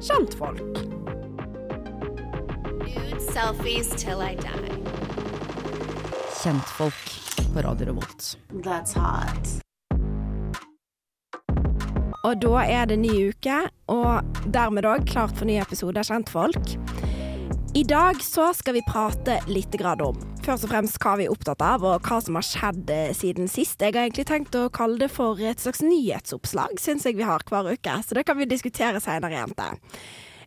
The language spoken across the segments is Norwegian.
kjentfolk. Nude selfies till Kjentfolk på Radio Revolt. That's hot. Og da er det ny uke, og dermed òg klart for ny episode av Kjentfolk. I dag så skal vi prate litt grann om først og fremst hva vi er opptatt av, og hva som har skjedd eh, siden sist. Jeg har egentlig tenkt å kalle det for et slags nyhetsoppslag, syns jeg vi har hver uke. Så det kan vi diskutere seinere, jenter.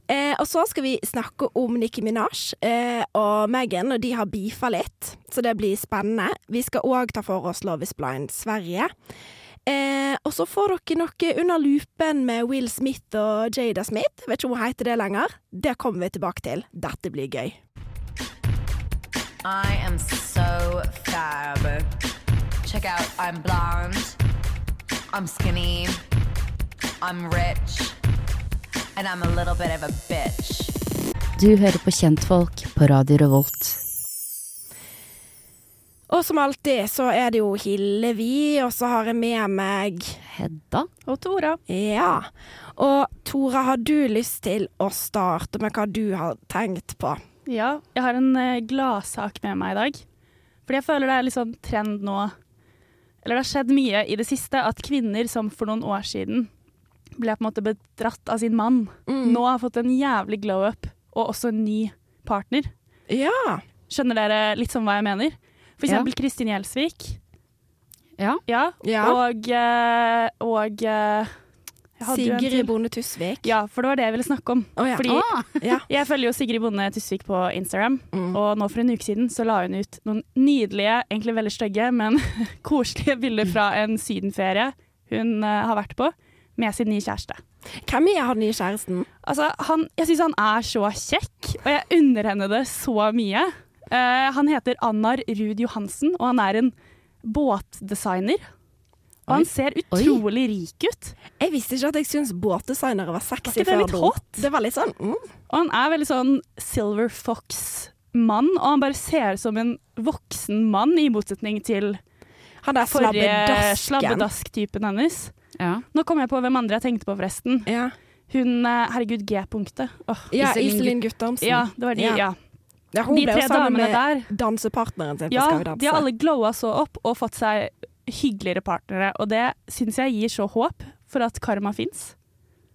Eh, og så skal vi snakke om Nikki Minaj eh, og Megan, og de har beefa litt, så det blir spennende. Vi skal òg ta for oss Love is Blind Sverige. Eh, og så får dere noe under lupen med Will Smith og Jada Smith. Vet ikke om hun heter det lenger. Det kommer vi tilbake til. Dette blir gøy. I am so fab. Check out, I'm blonde, I'm skinny, I'm rich, and I'm a little bit of a bitch. Du hører på Kjentfolk på Radio Revolt. Og som alltid så er det jo Hillevi, og så har jeg med meg Hedda? Og Tora. Ja. Og Tora, har du lyst til å starte med hva du har tenkt på? Ja, jeg har en eh, gladsak med meg i dag. Fordi jeg føler det er litt sånn trend nå Eller det har skjedd mye i det siste at kvinner som for noen år siden ble på en måte bedratt av sin mann, nå har fått en jævlig glow up, og også en ny partner. Ja. Skjønner dere litt sånn hva jeg mener? For Ja. eksempel Kristin Gjelsvik. Ja. Ja. Ja. Og, eh, og Sigrid. Bonde Tusvik. Ja, for det var det jeg ville snakke om. Oh, ja. Fordi Ah, ja. jeg følger jo Sigrid Bonde Tusvik på Instagram, Mm. og nå for en uke siden så la hun ut noen nydelige, egentlig veldig stygge, men koselige bilder fra en sydenferie hun uh, har vært på, med sin nye kjæreste. Hvem er han nye kjæresten? Altså, han, jeg syns han er så kjekk, og jeg unner henne det så mye. Uh, han heter Annar Ruud Johansen, og han er en båtdesigner. Og han ser utrolig rik ut. Jeg visste ikke at jeg syntes båtdesignere var sexy Var det før litt. Det var litt sånn mm. Og han er veldig sånn Silver Fox-mann, og han bare ser ut som en voksen mann, i motsetning til Han der forrige slabbedask-typen hennes. ja. Nå kom jeg på hvem andre jeg tenkte på, forresten. Ja. Hun eh, Herregud, G-punktet. Oh, ja, Iselin Guttormsen. ja, det var de. Ja. Ja. Ja, hun De ble jo sammen med der. dansepartneren sin på Ja, Skal vi danse. de har alle glowa så opp og fått seg hyggeligere partnere, og det syns jeg gir så håp for at karma fins.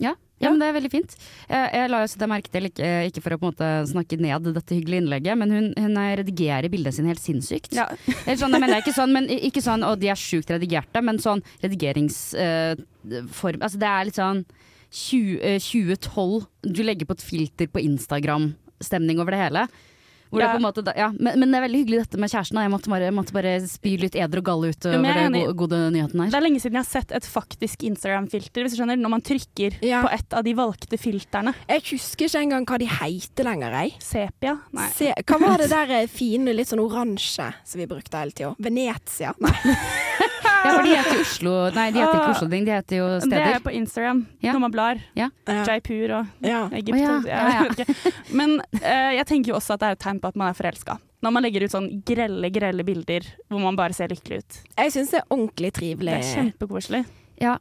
Ja, ja, men det er veldig fint. Jeg, la jo så det merke til, ikke, ikke for å på en måte snakke ned dette hyggelige innlegget, men hun, hun redigerer bildene sine helt sinnssykt. Ja. Sånn, jeg mener ikke sånn, men ikke sånn og de er sjukt redigerte, men sånn redigeringsform Altså det er litt sånn 20, uh, 2012, du legger på et filter på Instagram-stemning over det hele. Hvor det måte, ja, men, men det er veldig hyggelig dette med kjæresten. Jeg måtte bare, måtte bare spy litt eder og galle ut Ja, over er den gode, gode nyheten her. Det er lenge siden jeg har sett et faktisk Instagram-filter, hvis du skjønner, når man trykker Ja. på et av de valgte filterne. Jeg husker ikke engang hva de heter lenger, jeg. Sepia? Nei. Se, hva var det der eh, fine, litt sånn oransje som vi brukte hele tida? Venezia? Nei. Ja, for de heter Oslo Nei, de heter ikke Oslo Ding, de heter jo steder. Det er jo på Instagram, Ja. når man blar. Ja. Jaipur og Ja. Egypt. Oh, ja, ja, ja. jeg vet ikke. Men uh, jeg tenker jo også at det er et tegn på at man er forelska. Når man legger ut sånn grelle, grelle bilder hvor man bare ser lykkelig ut. Jeg syns det er ordentlig trivelig. Det er kjempekoselig. Ja,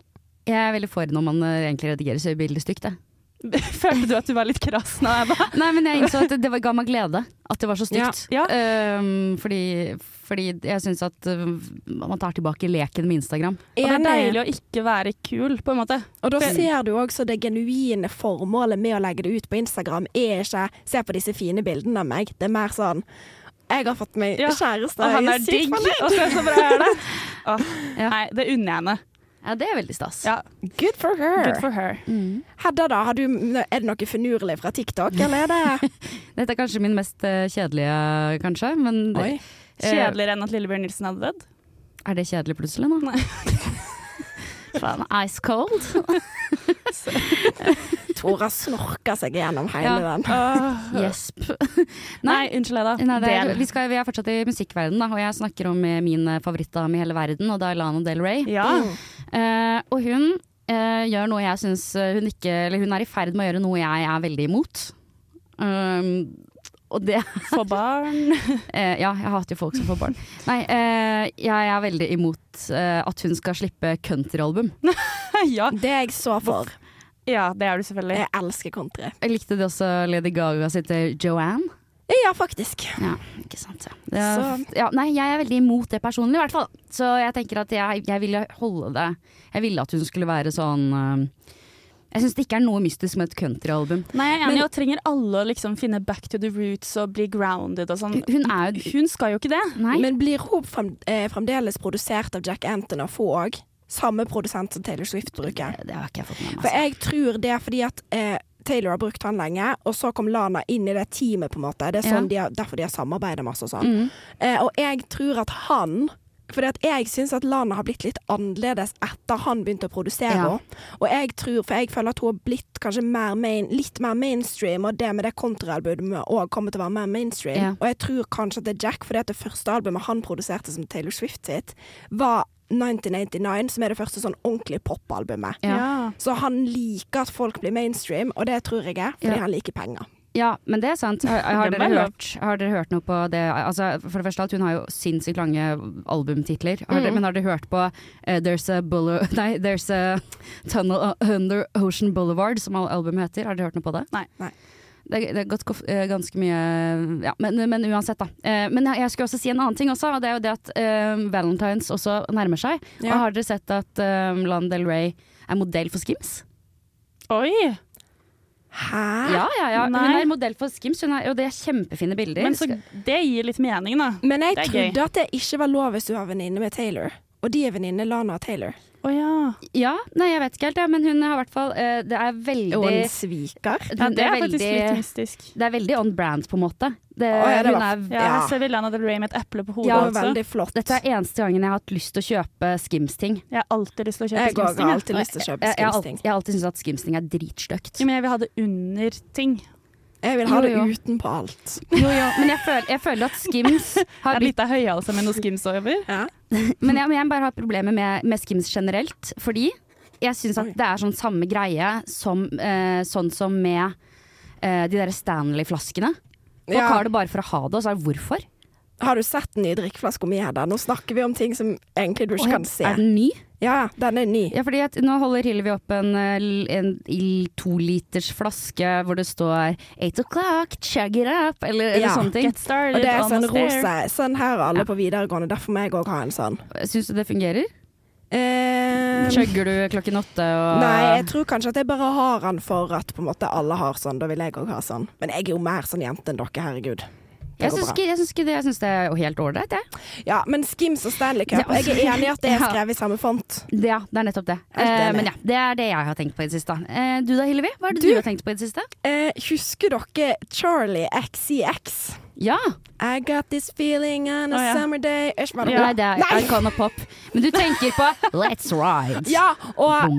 jeg er veldig for når man eh, egentlig redigerer så bildet stygt, jeg. Følte du at du var litt krass nå? Jeg Nei, men jeg innså at det, det ga meg glede at det var så stygt. Ja. Ehm, fordi, fordi jeg syns at eh, man tar tilbake leken med Instagram. og det er deilig å ikke være kul, på en måte. Og da ser du også det genuine formålet med å legge det ut på Instagram er ikke 'se på disse fine bildene av meg'. Det er mer sånn 'jeg har fått meg Ja, kjæreste', Og han er digg, fornøyd». og se så bra er det. Åh, Ja. Nei, det unner jeg henne. Ja, det er veldig stas. Ja, Good for her. good for her. Mm. Hedda, da? Har du, er det noe finurlig fra TikTok, eller er det Dette er kanskje min mest eh, kjedelige, kanskje. Men Oi. eh, Kjedeligere enn at Lillebjørn Nilsen hadde dødd? er det kjedelig plutselig nå? Nei. Faen, ice cold. Tora snorker seg gjennom hele Ja. den. Gjesp. Nei, unnskyld, Eda. Nei, det er, Del. vi, skal, vi er fortsatt i musikkverdenen, da, og jeg snakker om eh, min eh, favorittdame i hele verden, og det er Lana Del Rey. Ja. Uh, og hun uh, gjør noe jeg syns hun ikke Eller hun er i ferd med å gjøre noe jeg er veldig imot. Um, og det For barn. eh, Ja, jeg hater jo folk som får barn. Nei, eh, jeg er veldig imot eh, at hun skal slippe countryalbum. ja. Det er jeg så for. Ja, det er du selvfølgelig. Jeg elsker country. Jeg likte det også Lady Gaga sitt eh, Joanne. Ja, faktisk. Ja, ikke sant. Ja. Ja, nei, jeg er veldig imot det personlig, i hvert fall. Så jeg tenker at jeg, jeg ville holde det Jeg ville at hun skulle være sånn uh, Jeg syns det ikke er noe mystisk med et countryalbum. Nei, jeg er enig, og trenger alle å liksom finne back to the roots og bli grounded og sånn. Hun er Hun skal jo ikke det. Nei. Men blir hun frem, eh, fremdeles produsert av Jack Anton og få òg? Samme produsent som Taylor Swift bruker? det har ikke jeg fått med meg. For Altså. jeg tror det er fordi at eh, Taylor har brukt han lenge, og så kom Lana inn i det teamet, på en måte. Det er sånn de har, derfor de har samarbeidet masse og sånn. Mm. Eh, og jeg tror at han fordi at jeg syns at Lana har blitt litt annerledes etter han begynte å produsere Ja. Og jeg tror, for jeg føler at hun har blitt kanskje mer main, litt mer mainstream, og det med det countryalbumet òg kommer til å være mer mainstream. Ja. Og jeg tror kanskje at det er Jack, fordi at det første albumet han produserte som Taylor Swift sitt, var 1989, som er det første sånn ordentlig popalbumet. Ja. Så han liker at folk blir mainstream, og det tror jeg er fordi Ja. han liker penger. Ja, men det er sant. Har, har, dere hørt, har dere hørt noe på det altså, For det første, alt, hun har jo sinnssykt lange albumtitler. Har dere, Mm. Men har dere hørt på uh, There's a Nei, There's a Tunnel Under Ocean Boulevard, som al- albumet heter. Har dere hørt noe på det? Nei. Nei. Det, er- det har gått eh, ganske mye Ja, men, men uansett, da. Eh, Men jeg, jeg skulle også si en annen ting også, og det er jo det at eh, Valentines også nærmer seg. Ja. Og har dere sett at uh, Lana Del Rey er modell for Skims? Oi! Hæ? Ja, ja, ja. Hun er modell for Skims, hun er, og det er kjempefine bilder. Men så, det gir litt mening, da. Men jeg er gøy. trodde at det ikke var lov hvis du har venninne med Taylor. Og de er venninne Lana Taylor. Å ja. Ja, nei, jeg vet ikke helt, ja, men hun har i hvert fall uh, Det er veldig Og en sviker. ja. Det er faktisk veldig, litt mystisk. Det er veldig on brand, på en måte. Det, oh, ja, det hun var- er, Ja, Ja. Her ser vi Lana Del Rey med et eple på hodet Ja, også. veldig flott. dette er eneste gangen jeg har hatt lyst til å kjøpe Skims-ting. Jeg har alltid lyst til å kjøpe Skims-ting. jeg. kjøpe Jeg, jeg, har alltid, jeg har alltid syntes at Skims-ting er dritstygt. Ja, men jeg vil ha det under ting. Jeg vil ha det Jo, det utenpå alt. Jo, jo, men jeg føler, jeg føler at Skims har blitt litt av høyhalse med noe Skims over. Ja. Men jeg, men jeg bare har problemer med, med Skims generelt, fordi jeg syns at Oi. det er sånn samme greie som eh, sånn som med eh, de derre Stanley-flaskene. Folk Ja. har det bare for å ha det, og så er det hvorfor? Har du sett den nye drikkeflaska mi, Hedda? Nå snakker vi om ting som egentlig du ikke kan se. Er den ny? Ja, den er ny. Ja, fordi at nå holder Hillevi opp en, eh, en, toliters to liters flaske hvor det står 'eight o'clock, chug it up', eller, eller Ja. sånne ting. Get started, Og det er sånn rosa. Sånn her er alle Ja. på videregående. Derfor må jeg òg ha en sånn. Syns du det fungerer? Um, Chugger du klokken åtte og Nei, jeg tror kanskje at jeg bare har den for at på en måte alle har sånn. Da vil jeg òg ha sånn. Men jeg er jo mer sånn jente enn dere, herregud. Det Jeg syns ikke, jeg syns ikke det. Jeg syns det er helt ålreit, jeg. Ja, men Skims og Stanley Cup, Ja. jeg er enig i at det er skrevet i samme font. Ja, det er nettopp det. Eh, men ja, det er det jeg har tenkt på i det siste. Eh, du da, Hillevi? Hva er det Du- du, har tenkt på i det siste? Eh, husker dere Charlie XCX? Ja. I got this feeling on a oh, ja. summer day Ikke var det Nei, er Nei! Icon of Pop. Men du tenker på Let's Ride. Ja, og,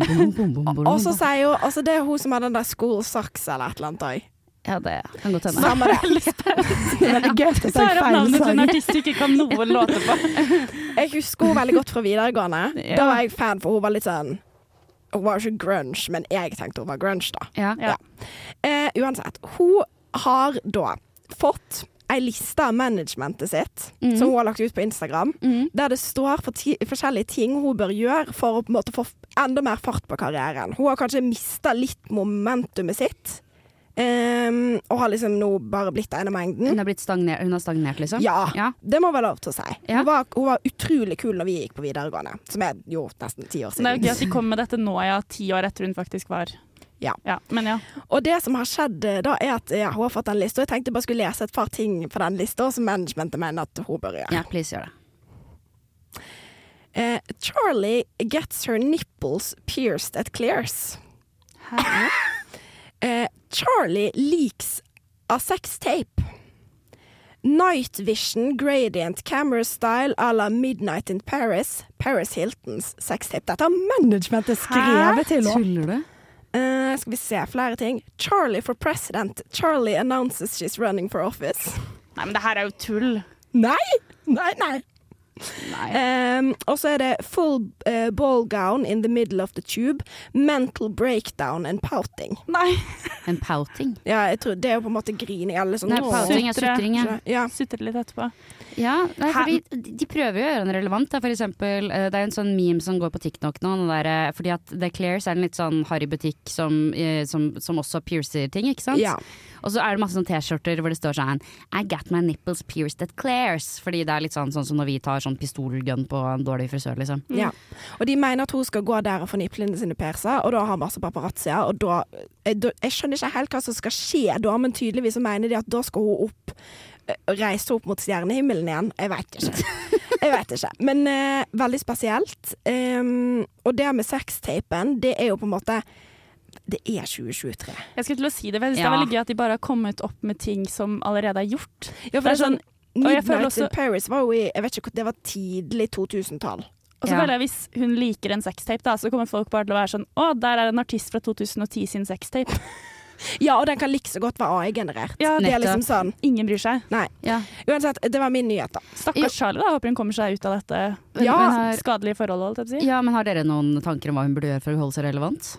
og så sier jo Altså, det er hun som har den der School Socks eller et eller annet òg. Ja, det kan godt hende. Samme det. Det er veldig gøy feil navnet til en artist du ikke kan noen låter på. Jeg husker henne veldig godt fra videregående. Ja. Da var jeg fan, for hun var litt sånn Hun var jo ikke grunge, men jeg tenkte hun var grunge, da. Ja. Ja. Eh, uansett. Hun har da fått ei liste av managementet sitt, mm. som hun har lagt ut på Instagram, mm. der det står for ti forskjellige ting hun bør gjøre for å på en måte få enda mer fart på karrieren. Hun har kanskje mista litt momentumet sitt, ehm, og har liksom nå bare blitt en av Hun mengden. har blitt stagnert, hun har stagnert, liksom? Ja, Ja. det må være lov til å si. Ja. Hun, var, hun var utrolig kul når vi gikk på videregående, som er jo nesten ti år siden. det er jo gøy at de kommer med dette nå, ja, ti år etter hun faktisk var Ja. Men ja. Og det som har skjedd eh, da, er at ja, hun har fått en liste, og jeg tenkte jeg bare skulle lese et par ting på den lista som managementet mener at hun bør gjøre. Ja, please gjør det. Uh, Charlie gets her nipples pierced at Clears. Eh, Charlie leaks a sex tape. Night Vision Gradient Camera Style à la Midnight in Paris. Paris Hiltons sextape. Dette har managementet skrevet til henne. Tuller du? Eh, skal vi se flere ting. Charlie for president. Charlie announces she's running for office. Nei, men det her er jo tull. Nei! Nei, nei. Um, og så er det full uh, ball gown in the middle of the tube. Mental breakdown and pouting. Nei. En pouting. Ja, jeg tror Det er jo på en måte grining. Eller sånn Nei, pouting er sutring. Ja. Sutre litt etterpå. Ja, nei, fordi de- prøver jo å gjøre den relevant. Da. For eksempel, eh, det er en sånn meme som går på TikTok nå. Der, eh, fordi at The Clairs er en litt sånn harry butikk som, eh, som, som også piercer ting, ikke sant? Ja. Og så er det masse sånne T-skjorter hvor det står sånn I got my nipples pierced at Clairs. Fordi det er litt sånn, sånn som når vi tar sånn pistolgun på en dårlig frisør, liksom. Ja. Og de mener at hun skal gå der og få nipplene sine persa, og da har masse paparazzier. Og da, jeg, Jeg skjønner ikke helt hva som skal skje da, men tydeligvis så mener de at da skal hun opp eh, Reise opp mot stjernehimmelen igjen. Jeg veit ikke. Jeg vet ikke. Men uh, veldig spesielt. Um, og det med sextapen, det er jo på en måte Det er 2023. Jeg skulle til å si det, for jeg synes det er veldig gøy at de bare har kommet opp med ting som allerede er gjort. Ja, for det er sånn og jeg Midnight også- in Paris var jo i Jeg vet ikke, det var tidlig 2000-tall. Og så Ja. føler jeg Hvis hun liker en sextape, da, så kommer folk bare til å være sånn Å, der er en artist fra 2010 sin sextape. Ja, og den kan like så godt være AI-generert. Ja, det er liksom sånn. Ingen bryr seg. Nei. Ja. Uansett, det var min nyhet, da. Stakkars Charlie, da. Håper hun kommer seg ut av dette Ja, har, skadelige forholdet. holdt jeg si. ja, men har dere noen tanker om hva hun burde gjøre for å holde seg relevant?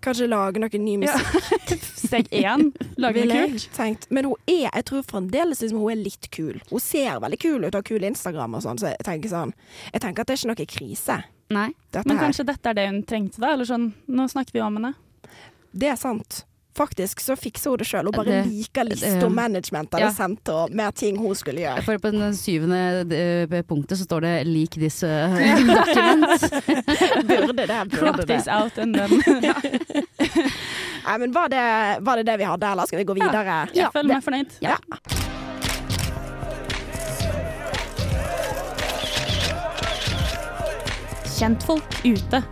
Kanskje lage noe ny Ja. musikk. Steg én, lage noe kult. tenkt. Men hun er, jeg tror fremdeles liksom, hun er litt kul. Hun ser veldig kul ut og har kul Instagram og sånn, så jeg tenker sånn Jeg tenker at det er ikke noe krise, Nei. dette Men her. kanskje dette er det hun trengte, da? Eller sånn, nå snakker vi om henne. Det er sant. Faktisk så fikser hun det sjøl. Hun bare Det- liker lista det- og management hadde Ja. sendt og med ting hun skulle gjøre. For på den syvende eh, punktet så står det 'lik this eh, document'. Burde det, Crop burde this det. out and then Nei, men var det, var det det vi hadde, eller skal vi gå videre? Jeg føler meg fornøyd. Ja. Kjentfolk ute.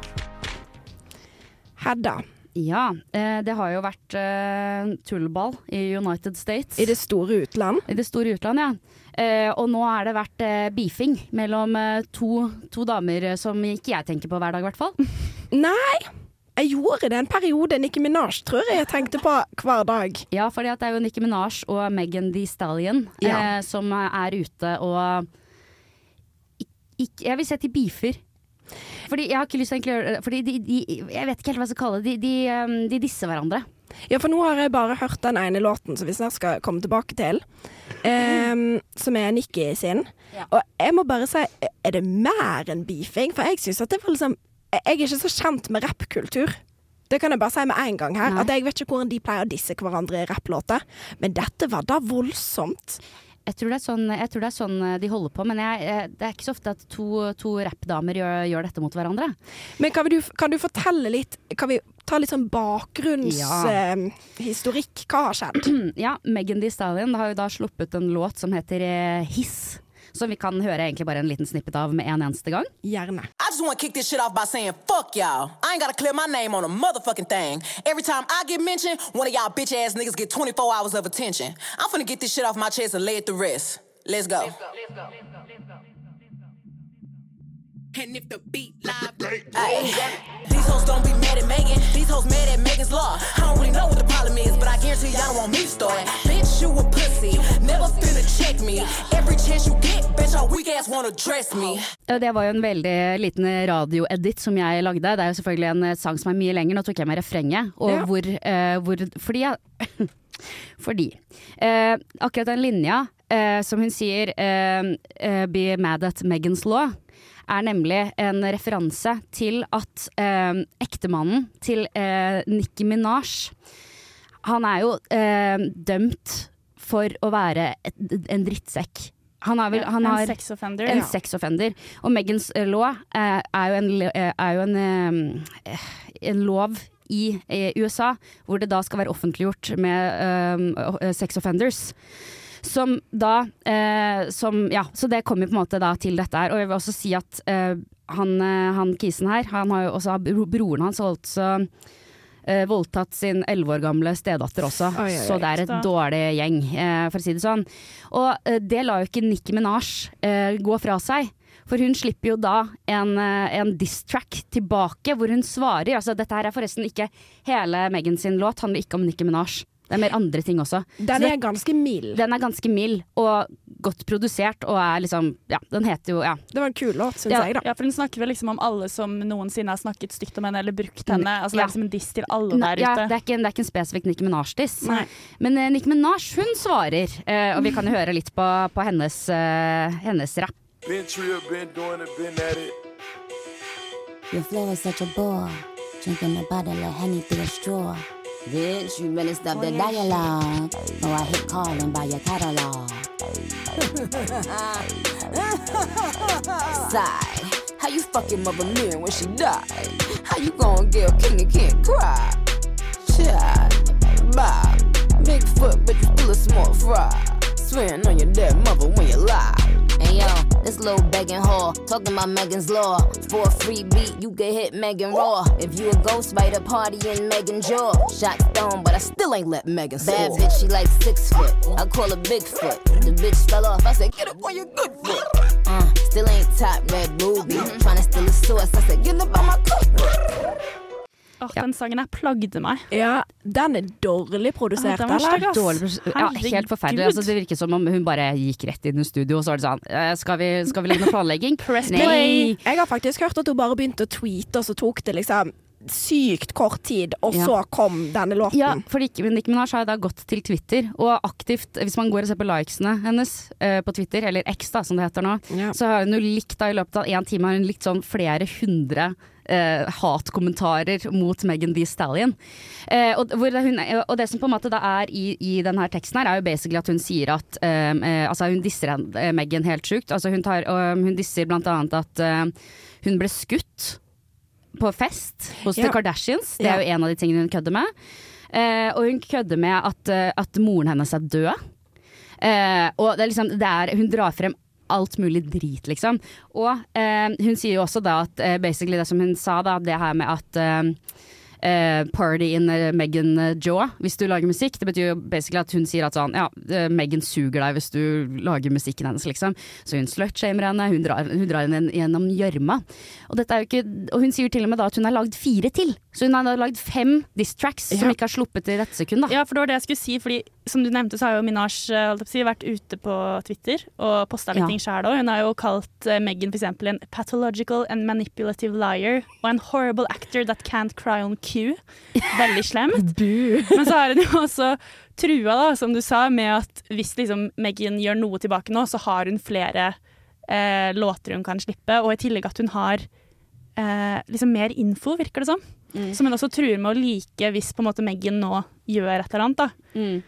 Hedda, Ja, eh, det har jo vært eh, tullball i United States. i det store utland. I det store utland, ja. Eh, og nå er det vært beefing mellom to, to damer som ikke jeg tenker på hver dag, i hvert fall. Nei, jeg gjorde det en periode. Nikki Minaj tror jeg jeg tenkte på hver dag. Ja, for det er jo Nikki Minaj og Megan Thee Stallion Ja. som er ute og ik Jeg vil si at de beefer. Fordi jeg har ikke lyst til å gjøre Fordi de, de Jeg vet ikke helt hva jeg skal kalle det. De, de, eh, de disser hverandre. Ja, for nå har jeg bare hørt den ene låten som vi snart skal komme tilbake til. Um, som er Nikki sin. Ja. Og jeg må bare si, er det mer enn beefing? For jeg syns at det var liksom Jeg er ikke så kjent med rappkultur. Det kan jeg bare si med en gang her. Nei. At jeg vet ikke hvordan de pleier å disse hverandre i rapplåter. Men dette var da voldsomt. Jeg tror, det er sånn, jeg tror det er sånn eh, de holder på, men jeg, eh, det er ikke så ofte at to, to rappdamer gjør, gjør dette mot hverandre. Men kan du, kan du fortelle litt Kan vi ta litt sånn Ja. bakgrunnshistorikk? Hva har skjedd? Ja, Megan Thee Stallion har jo da sluppet en låt som heter eh, Hiss. Som vi kan høre egentlig bare en liten snippet av med en eneste gang. Gjerne. I just want to kick this shit off by saying, fuck y'all. I ain't gotta clear my name on a motherfucking thing. Every time I get mentioned, one of y'all bitch ass niggas get 24 hours of attention. I'm finna get this shit off my chest and lay it to rest. Let's go. And if the beat live. These hoes don't be mad at Megan. These hoes mad at Megan's law. I don't really know what the problem is, but I guarantee y'all don't want me to start. Bitch, you a pussy. Never finna check me. Every chance you get, bitch, your weak ass wanna dress me. Det var jo en veldig liten radioedit som jeg lagde. Det er jo selvfølgelig en eh, sang som er mye lenger. Nå tok jeg med refrenget. Og Ja. hvor, uh, hvor Fordi jeg Fordi uh, akkurat den linja uh, som hun sier 'Be mad at Megans law', er nemlig en referanse til at eh, ektemannen til eh, Nicki Minaj Han er jo eh, dømt for å være et, en drittsekk. Han, har vel, han har, en sex offender. en ja. sexoffender. Og Megans law eh, er jo en, eh, er jo en, eh, en lov i eh, USA hvor det da skal være offentliggjort med eh, sex offenders. Som da eh, som, Ja, så det kommer på en måte da til dette her. Og jeg vil også si at eh, han, eh, han kisen her, han har jo også broren hans har altså eh, voldtatt sin elleve år gamle stedatter også, Oi, oi, så det er et Da- dårlig gjeng, eh, for å si det sånn. Og eh, det lar jo ikke Nicki Minaj eh, gå fra seg. For hun slipper jo da en, en diss-track tilbake hvor hun svarer. Altså, dette her er forresten ikke hele Megan sin låt, handler ikke om Nicki Minaj. Det er mer andre ting også. Den er ganske mild. Den er ganske mild, og godt produsert og er liksom Ja, den heter jo Ja. Det var en kul låt, syns Ja. jeg, da. Ja, for hun snakker vel liksom om alle som noensinne har snakket stygt om henne eller brukt henne. Altså, det er liksom en diss til alle der ja, ute. det, er ikke, det er ikke en spesifikk Nicki Minaj-diss. Men uh, Nicki Minaj hun svarer, uh, og vi kan jo høre litt på, på hennes, uh, hennes rapp. Been true, been doing it, been at it. Your flow is such a bore. Drinking a bottle of honey through a straw. Bitch, you better stop the dialogue. Or I hit calling by your catalog. Sigh. How you fucking mother man when she died? How you gonna get a king and can't cry? Child, bye. Big foot, but you still a small fry. Swearing on your dead mother when you lie. Hey yo, this little begging whore talking about Megan's law. For a free beat, you can hit Megan raw. If you a ghost fighter, party in Megan jaw. Shot stone, but I still ain't let Megan score. Bad bitch, she like six foot. I call her Bigfoot. The bitch fell off. I said, get up on your good foot. Uh, still ain't top red booby. Tryna steal a source. I said, get up on my cookbook. Åh, Den sangen her plagde meg. Ja, den er dårlig produsert, Ja, den var eller? Dårlig ja, helt forferdelig. Altså, det virker som om hun bare gikk rett inn i studio, og så var det sånn eh, Skal vi, skal vi legge noe planlegging? Press Nei. play. Jeg har faktisk hørt at hun bare begynte å tweete, og så tok det liksom sykt kort tid, og Ja. så kom denne låten. Ja, for Nicki Minaj har da gått til Twitter, og aktivt, hvis man går og ser på likesene hennes uh, på Twitter, eller X da, som det heter nå, Ja. så har hun jo likt da i løpet av én time har hun likt sånn flere hundre uh, hatkommentarer mot Megan Thee Stallion. Uh, og, hun, og det som på en måte da er i, i denne teksten her, er jo basically at hun sier at um, Altså hun disser Megan helt sjukt. Altså hun, tar, um, hun disser blant annet at hun ble skutt på fest hos Ja. The Kardashians. Det er jo en av de tingene hun kødder med. Eh, og hun kødder med at, eh, at moren hennes er død. Eh, og det er liksom, det er, hun drar frem alt mulig drit, liksom. Og eh, hun sier jo også da at eh, basically det som hun sa, da, det her med at eh, eh, party in Megan Joe, hvis du lager musikk. Det betyr jo basically at hun sier at sånn ja, eh, Megan suger deg hvis du lager musikken hennes, liksom. Så hun slutshamer henne, hun drar, hun drar henne gjennom gjørma. Og, og hun sier til og med da at hun har lagd fire til. Så hun har lagd fem diss tracks som ikke har sluppet i dette sekund, da. Ja, for det var det jeg skulle si, fordi som du nevnte, så har jo Minaj eh, si, vært ute på Twitter og posta litt Ja. ting sjæl òg. Hun har jo kalt uh, Megan for eksempel en pathological and manipulative liar og en horrible actor that can't cry on cue. Veldig slemt. Men så har hun jo også trua, da, som du sa, med at hvis liksom Megan gjør noe tilbake nå, så har hun flere eh, låter hun kan slippe, og i tillegg at hun har eh, liksom mer info, virker det som. Som hun også truer med å like hvis på en måte Megan nå gjør et eller annet. da.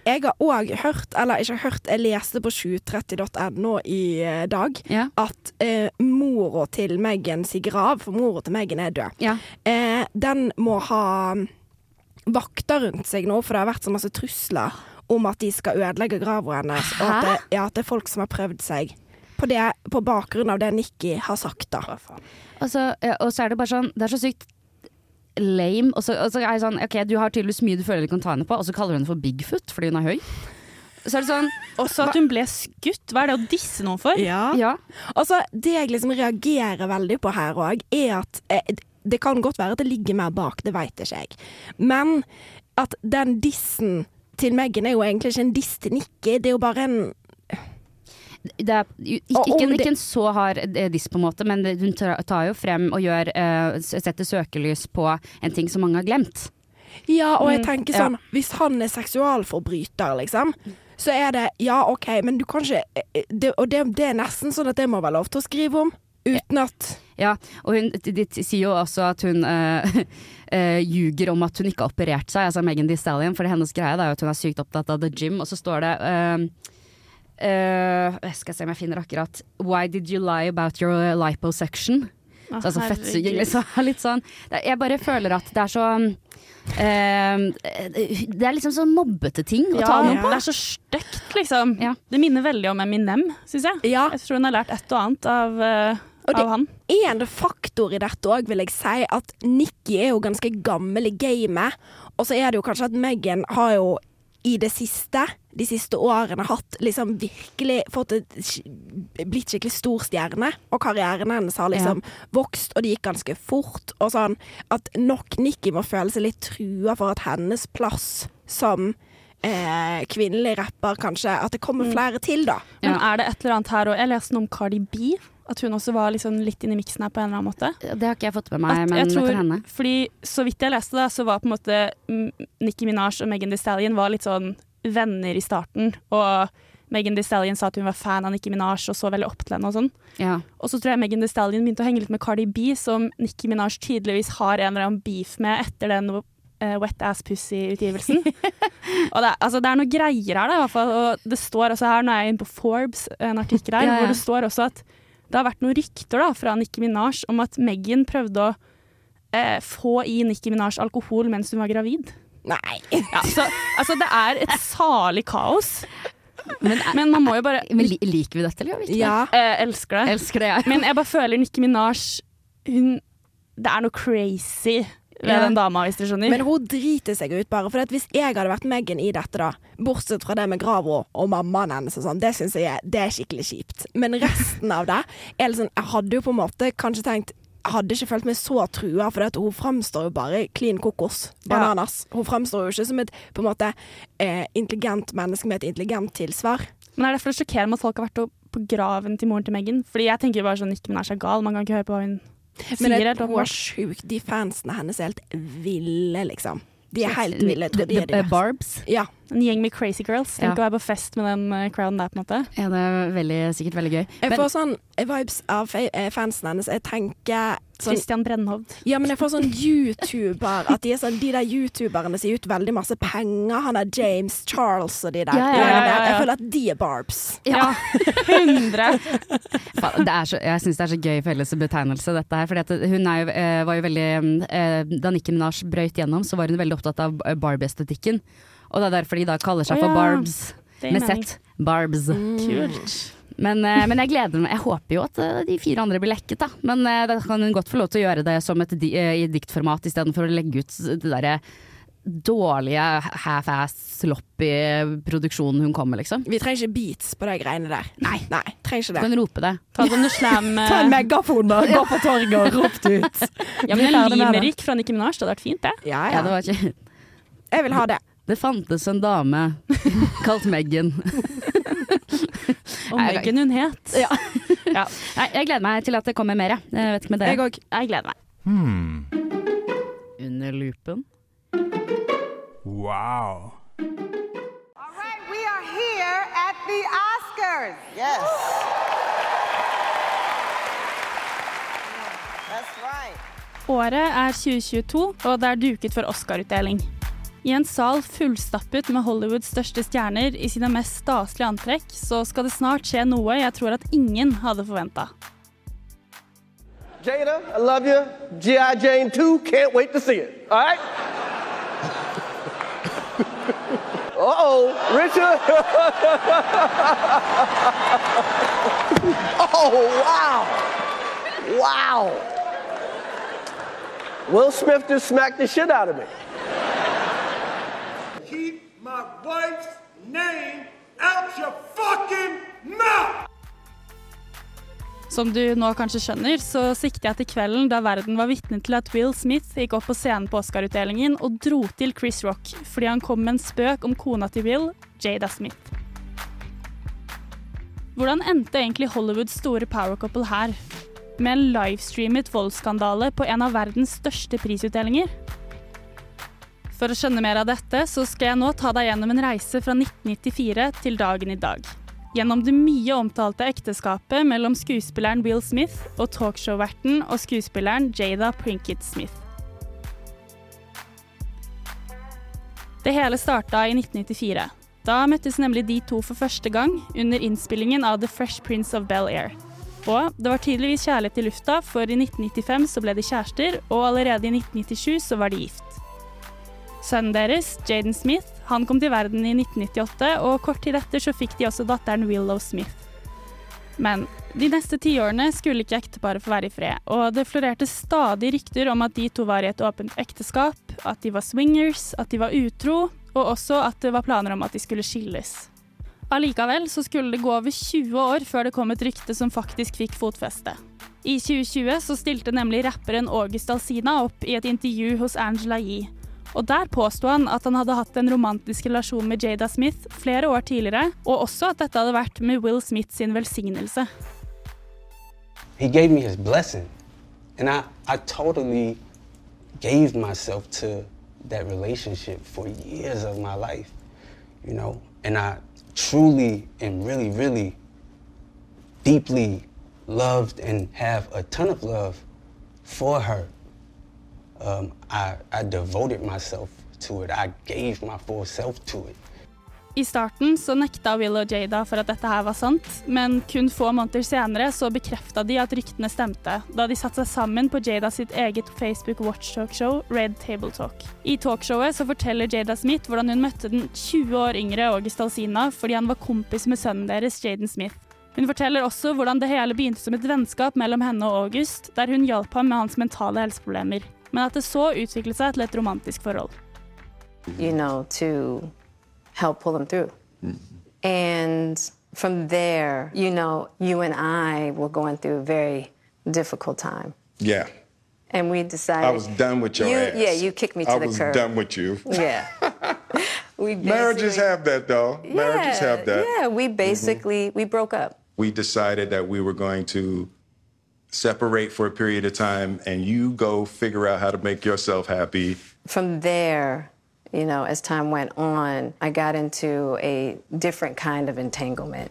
Jeg har òg hørt, eller ikke hørt, jeg leste på 730.no i eh, dag, Ja. at eh, mora til Megan sin grav, for mora til Megan er død, Ja. eh, den må ha vakter rundt seg nå, for det har vært så masse trusler om at de skal ødelegge grava hennes, og at det, ja, at det er folk som har prøvd seg. På, det, på bakgrunn av det Nikki har sagt, da. Altså, ja, og så er det bare sånn Det er så sykt lame. Og så, og så er det sånn OK, du har tydeligvis mye du føler du kan ta henne på, og så kaller hun henne for Bigfoot fordi hun er høy. Så er det sånn Også at hun ble skutt. Hva er det å disse noen for? Ja. Ja. Altså, det jeg liksom reagerer veldig på her òg, er at eh, det kan godt være at det ligger mer bak, det veit ikke jeg. Men at den dissen til Megan er jo egentlig ikke en diss til Nikki, det er jo bare en Det er ikke, ikke, ikke en så hard eh, diss, på en måte, men hun tar, jo frem og gjør eh, setter søkelys på en ting som mange har glemt. Ja, og jeg tenker tenker ja. sånn Hvis han er seksualforbryter, liksom, så er det Ja, OK, men du kan ikke eh, det, Og det, det er nesten sånn at det må være lov til å skrive om, uten at Ja, og hun de, sier jo også at hun øh, øh, ljuger om at hun ikke har operert seg, altså Megan Thee Stallion, for hennes greie er jo at hun er sykt opptatt av the gym, og så står det eh, eh, jeg skal se om jeg finner akkurat Why did you lie about your liposuction? Å, Så altså fettsuging, liksom. Litt sånn. Jeg bare føler at det er så uh, Det er liksom sånn mobbete ting å Ja, ta noe det er så stygt, liksom. Ja. Det minner veldig om Eminem, syns jeg. Ja. Jeg tror hun har lært et og annet av, uh Og det- av han. en faktor i dette òg, vil jeg si, at Nikki er jo ganske gammel i gamet. Og så er det jo kanskje at Megan har jo i det siste, de siste årene, hatt liksom virkelig fått et, blitt skikkelig stor stjerne. Og karrieren hennes har liksom vokst, og det gikk ganske fort. Og sånn at nok Nikki må føle seg litt trua for at hennes plass som eh, kvinnelig rapper, kanskje. At det kommer Mm. flere til, da. Men er det et eller annet her òg? Jeg leste noe om Cardi B. At hun også var liksom litt inni miksen her på en eller annen måte. Det har ikke jeg fått med meg, At men tror, kan henne. Fordi så vidt jeg leste, da, så var på en måte Nikki Nicki Minaj og Megan Thee Stallion var litt sånn venner i starten. Og Megan Thee Stallion sa at hun var fan av Nicki Minaj og så veldig opp til henne og sånn. Ja. Og så tror jeg Megan Thee Stallion begynte å henge litt med Cardi B, som Nicki Minaj tydeligvis har en eller annen beef med etter den uh, Wet Ass Pussy-utgivelsen. og det, altså, det er noe greier her, da, i hvert fall. Og det står også her, nå er jeg inne på Forbes, en artikkel her, Ja, ja. hvor det står også at det har vært noen rykter da, fra Nicki Minaj om at Megan prøvde å eh, få i Nicki Minaj alkohol mens hun var gravid. Nei. Ja, så altså, det er et salig kaos. Men, Men man må jo bare men liker vi dette, eller gjør vi ikke Ja. eh, Elsker det. det? Elsker det, ja. Men jeg bare føler Nicki Minaj hun, Det er noe crazy ved Ja. den dama, hvis du skjønner. Men hun driter seg ut, bare. For at hvis jeg hadde vært Megan i dette, da, bortsett fra det med grava og mammaen hennes og sånn, det syns jeg er, det er skikkelig kjipt. Men resten av det er sånn Jeg hadde jo på en måte kanskje tenkt hadde ikke følt meg så trua, for at hun framstår jo bare klin kokos. Bananas. Hun framstår jo ikke som et på en måte eh, intelligent menneske med et intelligent tilsvar. Men er det for å sjokkere med at folk har vært på graven til moren til Megan? Fordi jeg tenker bare sånn Ikke, men er så gal, man kan ikke høre på hva hun. Men jeg, helt hun er sjuk. De fansene hennes er helt ville, liksom. De er helt ville. Tror de er de the. Barbs. Ja. En gjeng med crazy girls. Tenk Ja. å være på fest med den eh, crowden der, på en måte. Ja, det er veldig, sikkert veldig gøy. Jeg Men- får sånn vibes av eh, fansen hennes. Jeg tenker sånn Christian Brennhovd. Ja, men jeg får sånn YouTuber At de, er sånn, de der youtuberne sier ut veldig masse penger. Han er James Charles og de der. Ja, ja, ja, ja, ja. Jeg føler at de er Barbs. Ja, 100! Det er så, jeg syns det er så gøy fellesbetegnelse, dette her. For hun er jo, eh, var jo veldig Da Nicki Minaj brøyt gjennom, så var hun veldig opptatt av Barbie-estetikken. Og det er derfor de da kaller seg oh, for ja. Barbs. Ja. Med sett. Z. Barbs. Kult. Men, eh, men jeg gleder meg. Jeg håper jo at eh, de fire andre blir lekket, da. Men eh, da kan hun godt få lov til å gjøre det som et di i diktformat, istedenfor å legge ut det derre dårlige half-ass sloppy produksjonen hun kommer, liksom. Vi trenger ikke beats på de greiene der. Nei, nei trenger ikke Du det. kan rope det. Ta sånne slam eh, Ta en megafon og gå på torget og rop det ut. Ja, men en ferdig limerick fra Nikki Minaj, det hadde vært fint, det. Ja, Ja, det var ikke Jeg vil ha det. Det fantes en dame kalt Meghan. Og Nei, Megan hun het. Ja. Ja. Nei, jeg gleder meg til at det kommer mer, jeg. Jeg vet ikke med Jeg òg. Jeg gleder meg. Under lupen. Wow. All right, we are here at the Oscars. Yes. That's right. Året er 2022, og det er duket for Oscar-utdeling. I en sal fullstappet med Hollywoods største stjerner i sine mest staselige antrekk, så skal det snart skje noe jeg tror at ingen hadde forventa. Jada, I love you. G.I. Jane 2, can't wait to see it. All right? uh oh, Richard. oh, wow. Wow. Will Smith just smacked the shit out of me. My wife's name out your fucking mouth! Som du nå kanskje skjønner, så sikter jeg til kvelden da verden var vitne til at Will Smith gikk opp på scenen på Oscar-utdelingen og dro til Chris Rock fordi han kom med en spøk om kona til Will, Jada Smith. Hvordan endte egentlig Hollywoods store power couple her? Med en livestreamet voldsskandale på en av verdens største prisutdelinger? For å skjønne mer av dette, så skal jeg nå ta deg gjennom en reise fra 1994 til dagen i dag. Gjennom det mye omtalte ekteskapet mellom skuespilleren Will Smith og talkshow-verten og skuespilleren Jada Prinkett Smith. Det hele starta i 1994. Da møttes nemlig de to for første gang under innspillingen av The Fresh Prince of Bel-Air. Og det var tydeligvis kjærlighet i lufta, for i 1995 så ble de kjærester, og allerede i 1997 så var de gift. Sønnen deres, Jaden Smith, han kom til verden i 1998, og kort tid etter så fikk de også datteren Willow Smith. Men de neste tiårene skulle ikke ekteparet få være i fred, og det florerte stadig rykter om at de to var i et åpent ekteskap, at de var swingers, at de var utro, og også at det var planer om at de skulle skilles. Allikevel så skulle det gå over 20 år før det kom et rykte som faktisk fikk fotfeste. I 2020 så stilte nemlig rapperen August Alsina opp i et intervju hos Angela Yee. Og der påsto han at han hadde hatt en romantisk relasjon med Jada Smith flere år tidligere, og også at dette hadde vært med Will Smith sin velsignelse. He gave me his blessing. And I, I totally gave myself to that for years of my life, you know. And I truly and really, really deeply loved and have a ton of love for her. Um, I, I devoted myself to it. I gave my full self to it. I starten så nekta Will og Jada for at dette her var sant, men kun få måneder senere så bekrefta de at ryktene stemte, da de satte seg sammen på Jada sitt eget Facebook watch-talkshow Red Table Talk. I talkshowet så forteller Jada Smith hvordan hun møtte den 20 år yngre August Alsina fordi han var kompis med sønnen deres, Jaden Smith. Hun forteller også hvordan det hele begynte som et vennskap mellom henne og August, der hun hjalp ham med hans mentale helseproblemer, men at det så utviklet seg til et romantisk forhold. you know, to help pull them through. And from there, you know, you and I were going through a very difficult time. Yeah. And we decided. I was done with your you, ass. Yeah, you kicked me to I the was curb. done with you. Yeah. we Marriages have that, though. Marriages yeah, have that. Yeah, we basically we broke up. We decided that we were going to separate for a period of time, and you go figure out how to make yourself happy. From there, you know, as time went on, I got into a different kind of entanglement.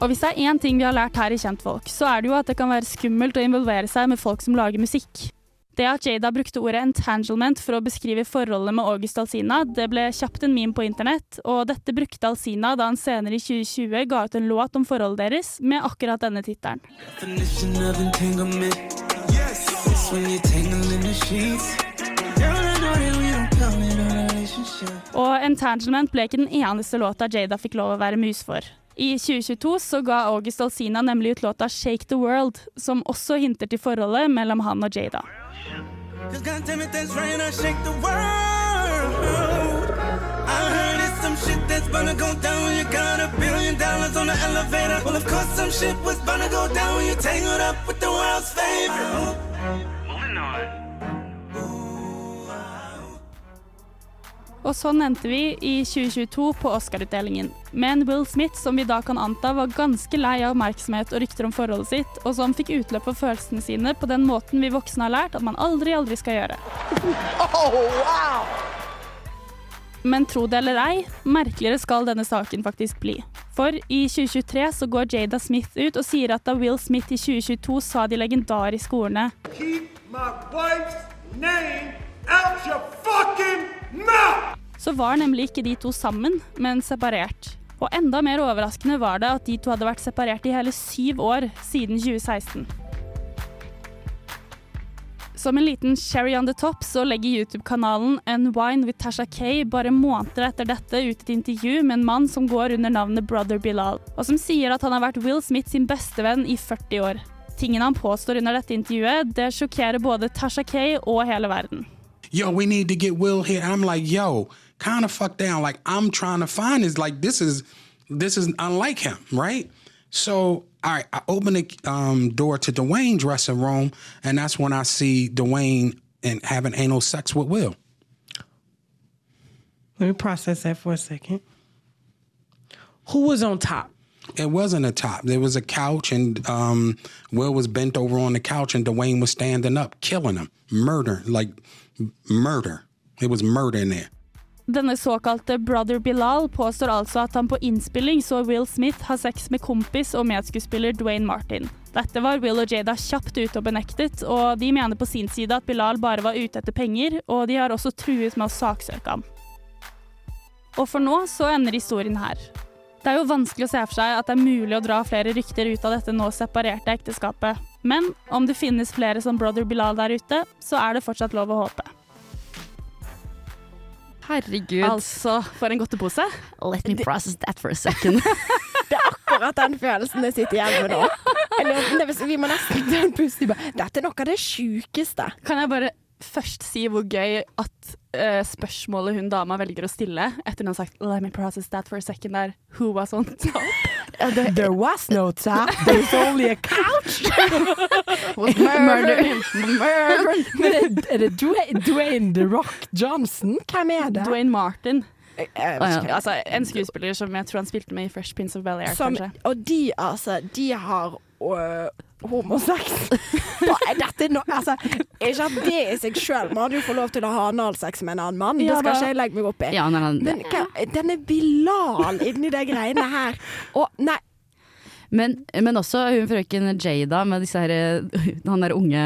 Og hvis det er én ting vi har lært her i Kjentfolk, så er det jo at det kan være skummelt å involvere seg med folk som lager musikk. Det at Jada brukte ordet entanglement for å beskrive forholdet med August Alsina, det ble kjapt en meme på internett, og dette brukte Alsina da han senere i 2020 ga ut en låt om forholdet deres med akkurat denne tittelen. Og Entanglement ble ikke den eneste låta Jada fikk lov å være mus for. I 2022 så ga August Alsina nemlig ut låta 'Shake the World', som også hinter til forholdet mellom han og Jada. Cause goddammit, that's right, I shake the world. I heard it's some shit that's gonna go down when you got a billion dollars on the elevator. Well, of course, some shit was gonna go down when you tangled up with the world's favorite. Moving on. Og sånn endte vi i 2022 på Oscar-utdelingen, med en Will Smith som vi da kan anta var ganske lei av oppmerksomhet og rykter om forholdet sitt, og som fikk utløp for følelsene sine på den måten vi voksne har lært at man aldri, aldri skal gjøre. Men tro det eller ei, merkeligere skal denne saken faktisk bli. For i 2023 så går Jada Smith ut og sier at da Will Smith i 2022 sa de legendariske ordene Keep my wife's name out your fucking mouth! så var nemlig ikke de to sammen, men separert. Og enda mer overraskende var det at de to hadde vært separert i hele syv år siden 2016. Som en liten cherry on the top så legger YouTube-kanalen Unwine with Tasha Kay bare måneder etter dette ut et intervju med en mann som går under navnet Brother Bilal, og som sier at han har vært Will Smith sin bestevenn i 40 år. Tingene han påstår under dette intervjuet, det sjokkerer både Tasha Kay og hele verden. Yo, we need to get Will here. I'm like, yo, kind of fuck down. Like I'm trying to find is like this is this is unlike him, right? So all right, I open the um, door to Dwayne's dressing room, and that's when I see Dwayne and having anal sex with Will. Let me process that for a second. Who was on top? It wasn't a top. There was a couch, and um, Will was bent over on the couch, and Dwayne was standing up, killing him, murder, like murder. It was murder in there. Denne såkalte Brother Bilal påstår altså at han på innspilling så Will Smith ha sex med kompis og medskuespiller Dwayne Martin. Dette var Will og Jada kjapt ute og benektet, og de mener på sin side at Bilal bare var ute etter penger, og de har også truet med å saksøke ham. Og for nå så ender historien her. Det er jo vanskelig å se for seg at det er mulig å dra flere rykter ut av dette nå separerte ekteskapet, men om det finnes flere som Brother Bilal der ute, så er det fortsatt lov å håpe. Herregud. Altså, for en godtepose. Let me process that for a second. Det er akkurat den følelsen jeg sitter igjen med nå. Eller, vi må nesten ta en pust i Dette er noe av det sjukeste. Kan jeg bare først si hvor gøy at uh, spørsmålet hun dama velger å stille etter hun har sagt 'let me process that for a second' er 'who was on top'? There was no tap, there's only a couch. Was murder. Men er, det Dwayne, Dwayne The Rock Johnson? Hvem er det? Dwayne Martin. Jeg vet ikke. Altså, en skuespiller som jeg tror han spilte med i Fresh Prince of Bel-Air, kanskje. og de, altså, de har homosex. Dette no, altså, ikke at det i seg sjøl Man hadde jo få lov til å ha analsex med en annen mann. Ja, det skal da. ikke jeg legge meg opp i. Ja, nei, nei, Men hva, denne Bilal inni de greiene her Og nei, Men, men også hun frøken Jada med disse her, han der unge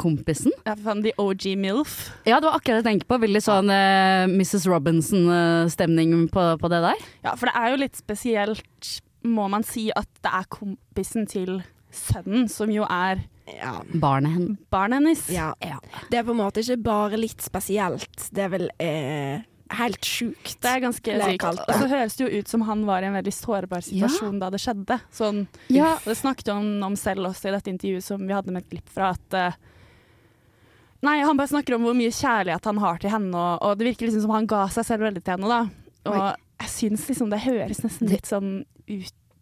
kompisen. Ja, for faen, The OG MILF. Ja, det var akkurat det jeg tenkte på. Veldig sånn eh, Mrs. Robinson-stemning på, på det der. Ja, for det er jo litt spesielt, må man si, at det er kompisen til sønnen, som jo er Barnet hennes. barnet hennes. ja. Det er på en måte ikke bare litt spesielt. Det er vel eh, helt sjukt. Det er ganske sykt. Og så høres det jo ut som han var i en veldig sårbar situasjon da det skjedde. Sånn, Ja. Det snakket han om selv også i dette intervjuet som vi hadde med et glipp fra, at eh, Nei, han bare snakker om hvor mye kjærlighet han har til henne, og, og det virker liksom som han ga seg selv veldig til henne, da. Og Oi. jeg syns liksom det høres nesten litt sånn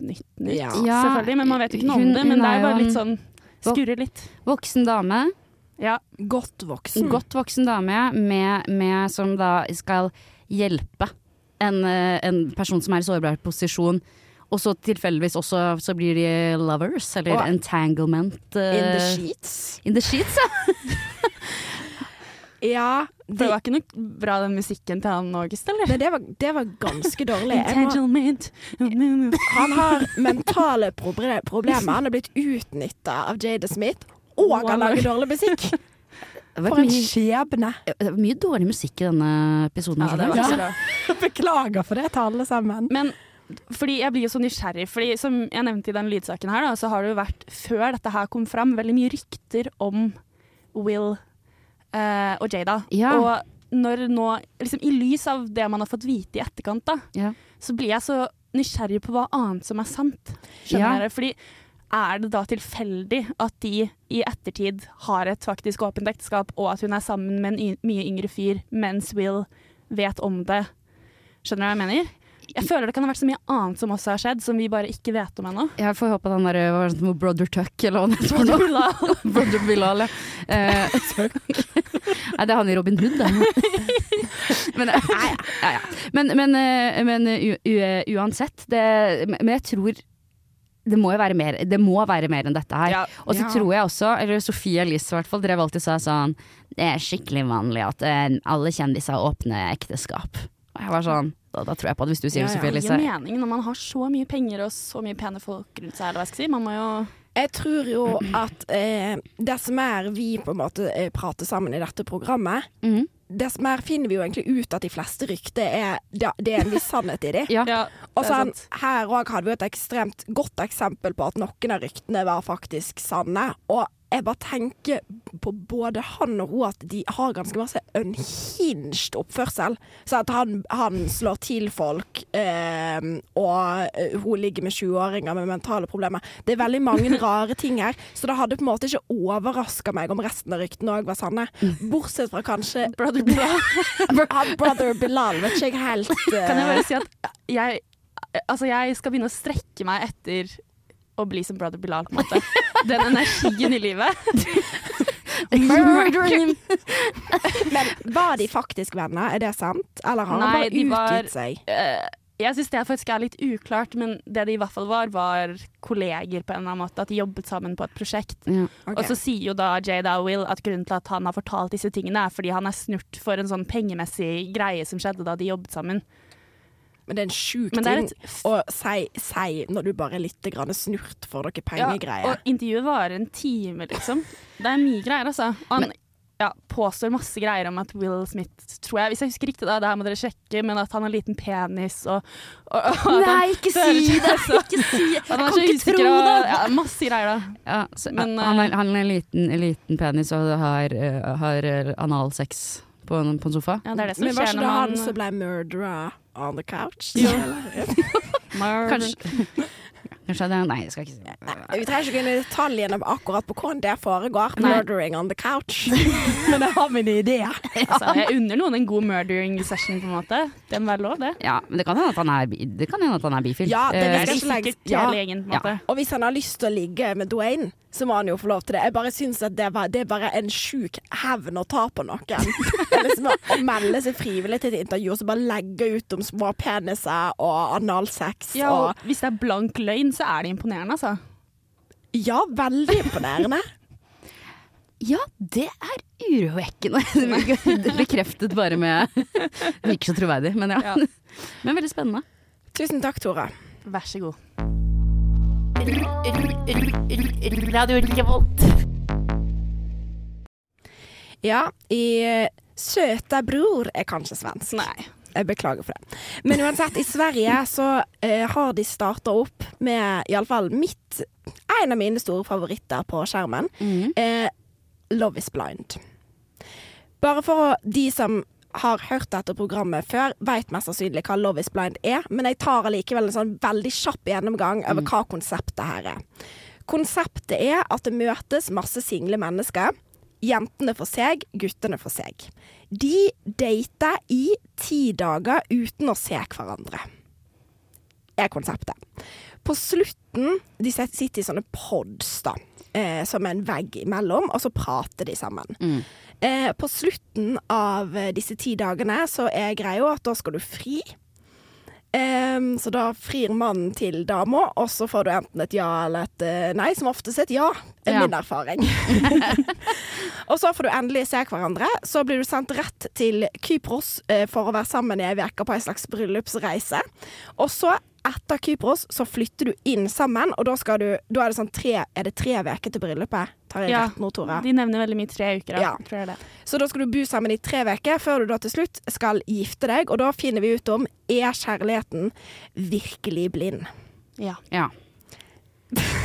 utnyttende nytt, Ja. selvfølgelig. Men man vet jo ikke noe Hun- om det. Men det er jo bare litt sånn Skurrer litt. Voksen dame. Ja. Godt voksen. Godt voksen dame med, med, som da skal hjelpe en, eh, en person som er i sårbar posisjon. Og så tilfeldigvis også så blir de lovers, eller oh. entanglement. Uh, In the sheets. In the sheets, ja. Ja. de, det var ikke noe bra den musikken til han August, eller? Nei, det var, det var ganske dårlig. Må, han har mentale proble problemer. Han er blitt utnytta av Jada Smith, og han lager dårlig musikk. For en skjebne. Det var mye dårlig musikk i denne episoden. Ja, det var Ja. Beklager for det til alle sammen. Men fordi jeg blir jo så nysgjerrig, fordi som jeg nevnte i den lydsaken her, da, så har det jo vært, før dette her kom fram, veldig mye rykter om Will eh, og Jada. Ja. Og når nå, liksom i lys av det man har fått vite i etterkant, da, Ja. så blir jeg så nysgjerrig på hva annet som er sant. Skjønner Ja. dere? Fordi er det da tilfeldig at de i ettertid har et faktisk åpent ekteskap, og at hun er sammen med en mye yngre fyr, mens Will vet om det? Skjønner du hva jeg mener? Jeg føler det kan ha vært så mye annet som også har skjedd, som vi bare ikke vet om ennå. Jeg får håpe den derre var sånn Brother Tuck, eller hva det heter. for noe. Bilal. Brother Bilal, ja. Eh, Nei, det er han i Robin Hood, det. men, ja, ja. men, men, eh, men u, u, uansett, det, men jeg tror det må jo være mer, det må være mer enn dette her. Ja. Og så Ja. tror jeg også, eller Sofie Elise i hvert fall, drev alltid og sa sånn Det er skikkelig vanlig at eh, alle kjendiser åpner ekteskap. Jeg var sånn Da, da tror jeg på det, hvis du sier Ja, det, ja. Sofie Det gir mening når man har så mye penger og så mye pene folk rundt seg. Eller hva jeg skal si. Man må jo Jeg tror jo at eh, dess mer vi på en måte eh, prater sammen i dette programmet, mm. dess mer finner vi jo egentlig ut at de fleste rykter er Det, det er en viss sannhet i de. Ja. Og sånn, her òg hadde vi et ekstremt godt eksempel på at noen av ryktene var faktisk sanne. Og jeg bare tenker på både han og hun at de har ganske masse unhinged oppførsel. Så at han, han slår til folk, eh, og eh, hun ligger med 20-åringer med mentale problemer. Det er veldig mange rare ting her, så det hadde på en måte ikke overraska meg om resten av ryktene òg var sanne. Bortsett fra kanskje Brother Bilal. Brother Bilal, vet ikke jeg helt eh, Kan jeg bare si at jeg, altså jeg skal begynne å strekke meg etter å bli som Brother Bilal, på en måte. Den energien i livet. Men var de faktisk venner, er det sant? Eller har han bare utgitt seg? Uh, jeg syns det faktisk er litt uklart, men det de i hvert fall var, var kolleger på en eller annen måte. At de jobbet sammen på et prosjekt. Ja. okay. Og så sier jo da Jada Will at grunnen til at han har fortalt disse tingene, er fordi han er snurt for en sånn pengemessig greie som skjedde da de jobbet sammen. Men det er en sjuk Men det ting å si, si når du bare er litt grann snurt for noe pengegreier. og intervjuet varer en time, liksom. Det er mye greier, altså. Og han ja, påstår masse greier om at Will Smith, tror jeg, hvis jeg husker riktig, da, det her må dere sjekke, men at han har liten penis og, og, og at Nei, ikke føler si seg det! så- Ikke si det! Jeg kan ikke tro tro og det! ja, Masse greier, da. Ja, så, Men, han, er, eh, han er en liten, liten penis og har, eh, har eh, analsex på en, på en sofa. Ja, det er det som Men var skjer ikke når det han som ble murdera on the couch? Jo. Eller? Murder. Kanskje, Kanskje det Nei, jeg skal ikke si det. Vi trenger ikke gå inn i detaljene på akkurat på hvordan det foregår. Murdering on the couch. Men jeg har mine ideer. Altså, jeg unner noen en god murdering session, på en måte. Det må være lov, det. Ja, men det kan hende at han er, det kan hende at han er bifil. Ja, det er skal ikke legge hele gjengen, på en måte. Og hvis han har lyst til å ligge med Dwayne, så må han jo få lov til det. Jeg bare syns at det, var, det er bare en sjuk hevn å ta på noen. Liksom å melde seg frivillig til et intervju og så bare legge ut om små peniser og analsex Ja, og og hvis det er blank løgn, så er det imponerende, altså. Ja, veldig imponerende. Ja, det er urovekkende. Det Bekreftet bare med Det virker så troverdig, men ja. Men veldig spennende. Tusen takk, Tora. Vær så god. Radio Revolt. Ja, i eh, Søta bror er kanskje svensk. Nei. Jeg beklager for det. Men uansett, i Sverige så eh, har de starta opp med iallfall mitt En av mine store favoritter på skjermen. Eh, Love is blind. Bare for de som har hørt dette programmet før, vet mest sannsynlig hva Love is blind er, men jeg tar allikevel en sånn veldig kjapp gjennomgang over hva konseptet her er. Konseptet er at det møtes masse single mennesker. Jentene for seg, guttene for seg. De data i ti dager uten å se hverandre. Er konseptet. På slutten De sitter i sånne pods, da. Eh, som en vegg imellom, og så prater de sammen. Eh, på slutten av eh, disse ti dagene så er greia at da skal du fri. Ehm, så da frir mannen til dama, og så får du enten et ja eller et uh, nei. Som oftest et ja, er Ja. min erfaring. og så får du endelig se hverandre. Så blir du sendt rett til Kypros uh, for å være sammen i ei uke på ei slags bryllupsreise. Og så, etter Kypros, så flytter du inn sammen, og da skal du Da er det sånn tre Er det tre uker til bryllupet? Tar jeg Ja, rett nå, Tore? de nevner veldig mye tre uker, da. Ja. Tror jeg det. Så da skal du bo sammen i tre uker, før du da til slutt skal gifte deg. Og da finner vi ut om er kjærligheten virkelig blind. Ja. Ja.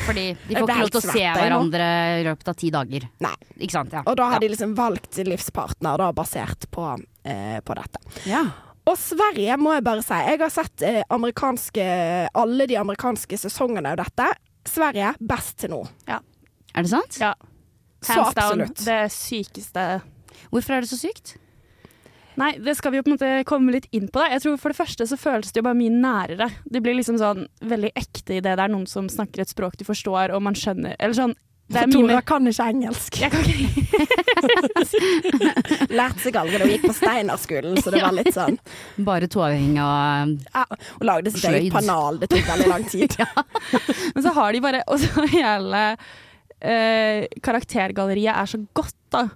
Fordi de får ikke lov til å se hverandre i løpet av ti dager. Nei. Ikke sant? Ja. Og da har ja. de liksom valgt sin livspartner da, basert på, eh, på dette. Ja. Og Sverige må jeg bare si. Jeg har sett eh, amerikanske, alle de amerikanske sesongene av dette. Sverige best til nå. Ja. Er det sant? Ja. Så Hands down. absolutt. Det sykeste Hvorfor er det så sykt? Nei, det skal vi jo på en måte komme litt inn på. Da. Jeg tror For det første så føles det jo bare mye nærere. Det blir liksom sånn veldig ekte i det det er noen som snakker et språk du forstår, og man skjønner Eller sånn For er Tora kan ikke engelsk. Jeg kan ikke Lærte seg aldri da hun gikk på Steinerskolen, så det var litt sånn Bare toavhengig og ja, Hun lagde sitt eget panal. Det tok veldig lang tid. Men så har de bare Og så hele eh, karaktergalleriet er så godt, da.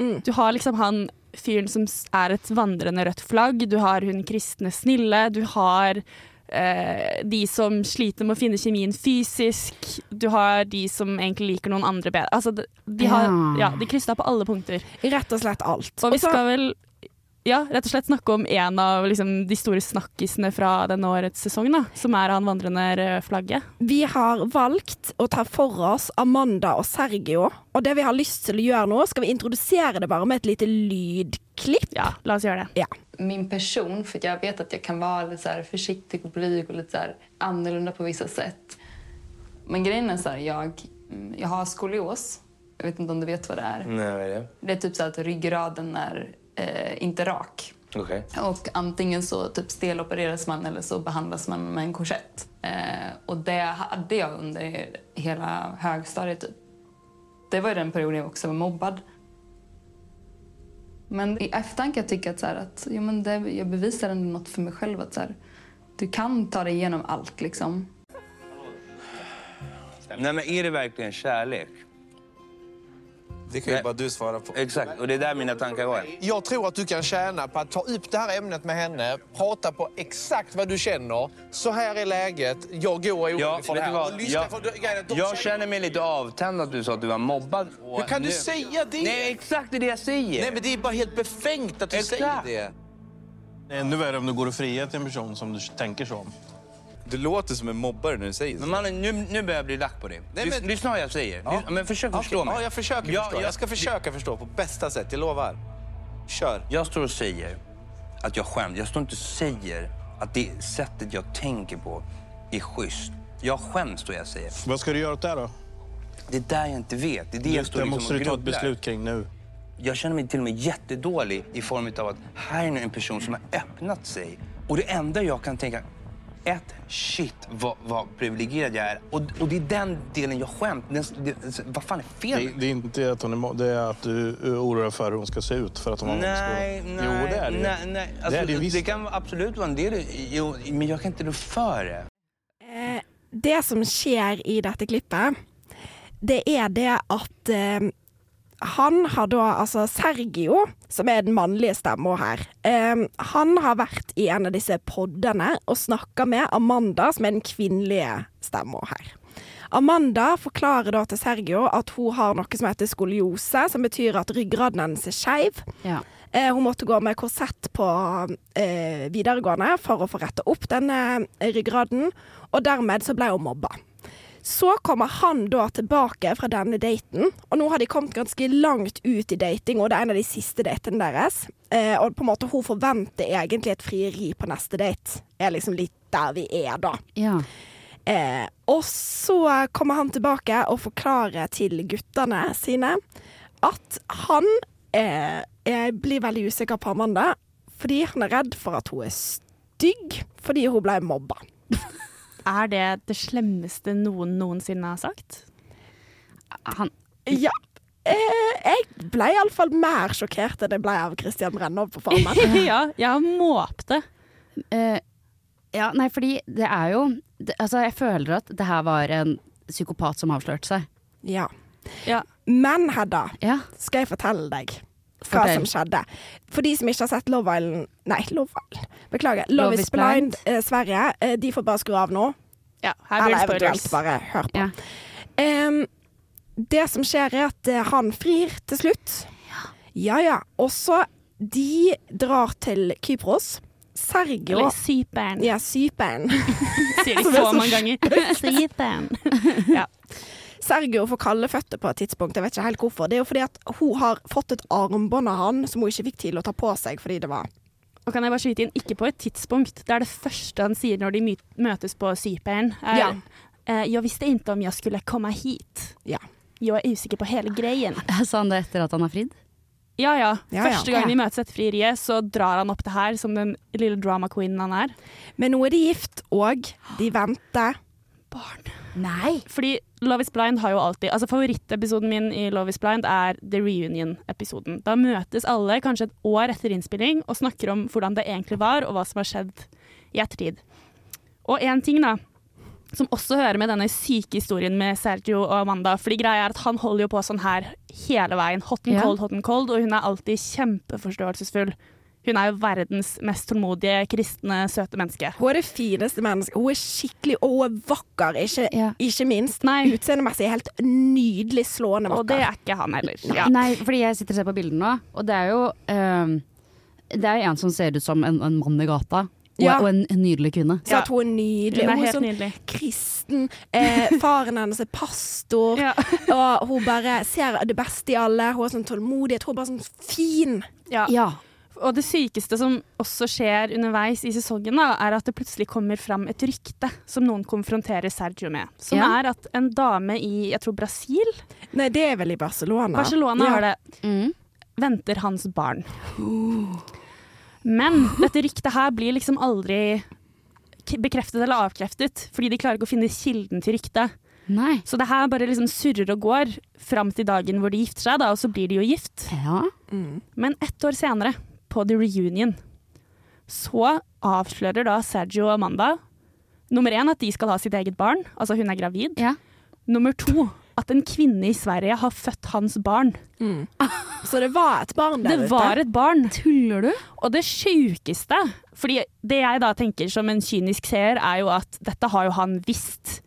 Du har liksom han fyren som er et vandrende rødt flagg. Du har hun kristne snille. Du har eh, de som sliter med å finne kjemien fysisk. Du har de som egentlig liker noen andre bedre. Altså, de, de har Ja. De kryssa på alle punkter. Rett og slett alt. Og vi skal vel ja, rett og slett snakke om en av liksom, de store snakkisene fra denne årets sesong, da, som er han vandrende røde flagget. Vi har valgt å ta for oss Amanda og Sergio. Og det vi har lyst til å gjøre nå, skal vi introdusere det bare med et lite lydklipp. Ja, la oss gjøre det. Ja. Min person för jag vet att jag kan vara lite så här försiktig och blyg och lite så här annorlunda på vissa sätt. Men grejen är så här, jag, jag har skolios. Jag vet inte om du vet vad det är. Nej, vad är det? Det är typ så att ryggraden är eh, inte rak. Okay. Och antingen så typ stelopereras man eller så behandlas man med en korsett. Eh, och det hade jag under hela högstadiet typ. Det var ju den perioden jag också var mobbad. Men i efterhand kan jag tycka att, så här, att ja, men det, jag bevisar ändå något för mig själv. Att så här, du kan ta dig igenom allt liksom. Nej, men är det verkligen kärlek? Det kan ju bara du svara på. Exakt, och det är där mina tankar går. Jag tror att du kan tjäna på att ta upp det här ämnet med henne, prata på exakt vad du känner. Så här är läget, jag går orolig Ja, för det här. vad? Och lyssna Jag, för de jag känner mig lite avtänd att du sa att du var mobbad. Hur kan du säga det? Nej, exakt det är det jag säger. Nej, men det är bara helt befängt att du säger det. Det är ännu värre om du går och friar till en person som du tänker så om. Du låter som en mobbare när du säger Men mannen, nu, nu börjar jag bli lack på dig. Nej, Lys- men- Lyssna vad jag säger. Ja. Lys- Men försök okay. förstå mig. Ja, jag försöker Ja, förstå. ja. Jag ska försöka förstå på bästa sätt, jag lovar. Kör. Jag står och säger att jag skäms. Jag står inte och säger att det sättet jag tänker på är schysst. Jag skäms då jag säger. Vad ska du göra åt det då? Det är där jag inte vet. Det är det jag Det står liksom måste må du ta ett beslut kring nu. Jag känner mig till och med jättedålig i form av att här är nu en person som har öppnat sig. Och det enda jag kan tänka, ett, shit vad, vad privilegierad jag är. Och, och det är den delen jag skämt. Den, det, vad fan är fel? Det, det är inte att hon är det är att du oroar orolig för hur hon ska se ut för att hon har Nej, nej, Jo, det är det nej, nej. Alltså, det är det visst. det, kan absolut vara en del, jo, men jag kan inte rå för det. Eh, det som skjer i dette klippet, det er det at eh, han har da Altså Sergio, som er den mannlige stemma her, eh, han har vært i en av disse poddene og snakka med Amanda, som er den kvinnelige stemma her. Amanda forklarer da til Sergio at hun har noe som heter skoliose, som betyr at ryggraden hennes er skeiv. Ja. Eh, hun måtte gå med korsett på eh, videregående for å få retta opp denne eh, ryggraden, og dermed så ble hun mobba. Så kommer han da tilbake fra denne daten, og nå har de kommet ganske langt ut i dating, og det er en av de siste datene deres. Eh, og på en måte hun forventer egentlig et frieri på neste date. Er liksom litt der vi er da. Ja. Eh, og så kommer han tilbake og forklarer til guttene sine at han eh, blir veldig usikker på Amanda fordi han er redd for at hun er stygg fordi hun ble mobba. Er det det slemmeste noen noensinne har sagt? Han Ja. Eh, jeg ble iallfall mer sjokkert enn jeg ble av Christian Brennov på Farmen. ja, jeg måpte. Eh, ja, nei, fordi det er jo det, Altså, jeg føler at det her var en psykopat som avslørte seg. Ja. Men Hedda, skal jeg fortelle deg hva Fortell. som skjedde? For de som ikke har sett Love Island Nei, Love Island. Beklager. Love, Love is Blind, eh, Sverige. Eh, de får bare skru av nå. Ja, her blir Eller det spoilers. eventuelt bare hør på. Em, det som skjer, er at eh, han frir til slutt. Ja ja. Og så de drar til Kypros. Sergio Eller Cypern. Ja, Cypern. Sier de så så mange ganger. Cypern. ja. Sergio får kalde føtter på et tidspunkt. Jeg vet ikke helt hvorfor. Det er jo fordi at hun har fått et armbånd av han som hun ikke fikk til å ta på seg fordi det var Og kan jeg bare skyte inn, ikke på et tidspunkt. Det er det første han sier når de møtes på Cypern. er, Ja. Jeg visste ikke om jeg skulle komme hit. Ja. Jeg er usikker på hele greien. Sa han det etter at han har fridd? Ja, ja. Ja, ja. Første gang vi de møtes etter frieriet, så drar han opp det her som den lille drama queenen han er. Men nå er de gift, og de venter Nei. Fordi Love is Blind har jo alltid Altså Favorittepisoden min i Love is Blind er The Reunion-episoden. Da møtes alle kanskje et år etter innspilling og snakker om hvordan det egentlig var, og hva som har skjedd i ettertid. Og en ting da, som også hører med denne syke historien med Sergio og Amanda, fordi greia er at han holder jo på sånn her hele veien. Hot and cold, hot and cold, og hun er alltid kjempeforståelsesfull. Hun er jo verdens mest tålmodige, kristne, søte menneske. Hun er det fineste mennesket. Hun er skikkelig Og hun er vakker, ikke, ikke minst. Utseendemessig helt nydelig slående vakker. Og det er ikke han heller. Ja. Nei, fordi jeg sitter og ser på bildene nå, og det er jo um, Det er en som ser ut som en, en mann i gata, og, Ja. og en, en nydelig kvinne. Så at hun er nydelig. Hun er Hun helt sånn nydelig. kristen. Eh, faren hennes er pastor. Og hun bare ser det beste i alle. Hun har sånn tålmodighet. Hun er bare sånn fin. Ja. Ja. Og det sykeste som også skjer underveis i sesongen, da, er at det plutselig kommer fram et rykte som noen konfronterer Sergio med. Som Ja. er at en dame i jeg tror Brasil Nei, det er vel i Barcelona. Barcelona Ja. har det. Venter hans barn. Men dette ryktet her blir liksom aldri bekreftet eller avkreftet, fordi de klarer ikke å finne kilden til ryktet. Nei. Så det her bare liksom surrer og går fram til dagen hvor de gifter seg, da, og så blir de jo gift. Ja. Men ett år senere, på The Reunion, så avslører da Sergio og Amanda nummer én at de skal ha sitt eget barn, altså hun er gravid. Nummer to at en kvinne i Sverige har født hans barn. Så det var et barn der ute? Det var et barn. Tuller du? Og det sjukeste, fordi det jeg da tenker som en kynisk seer, er jo at dette har jo han visst.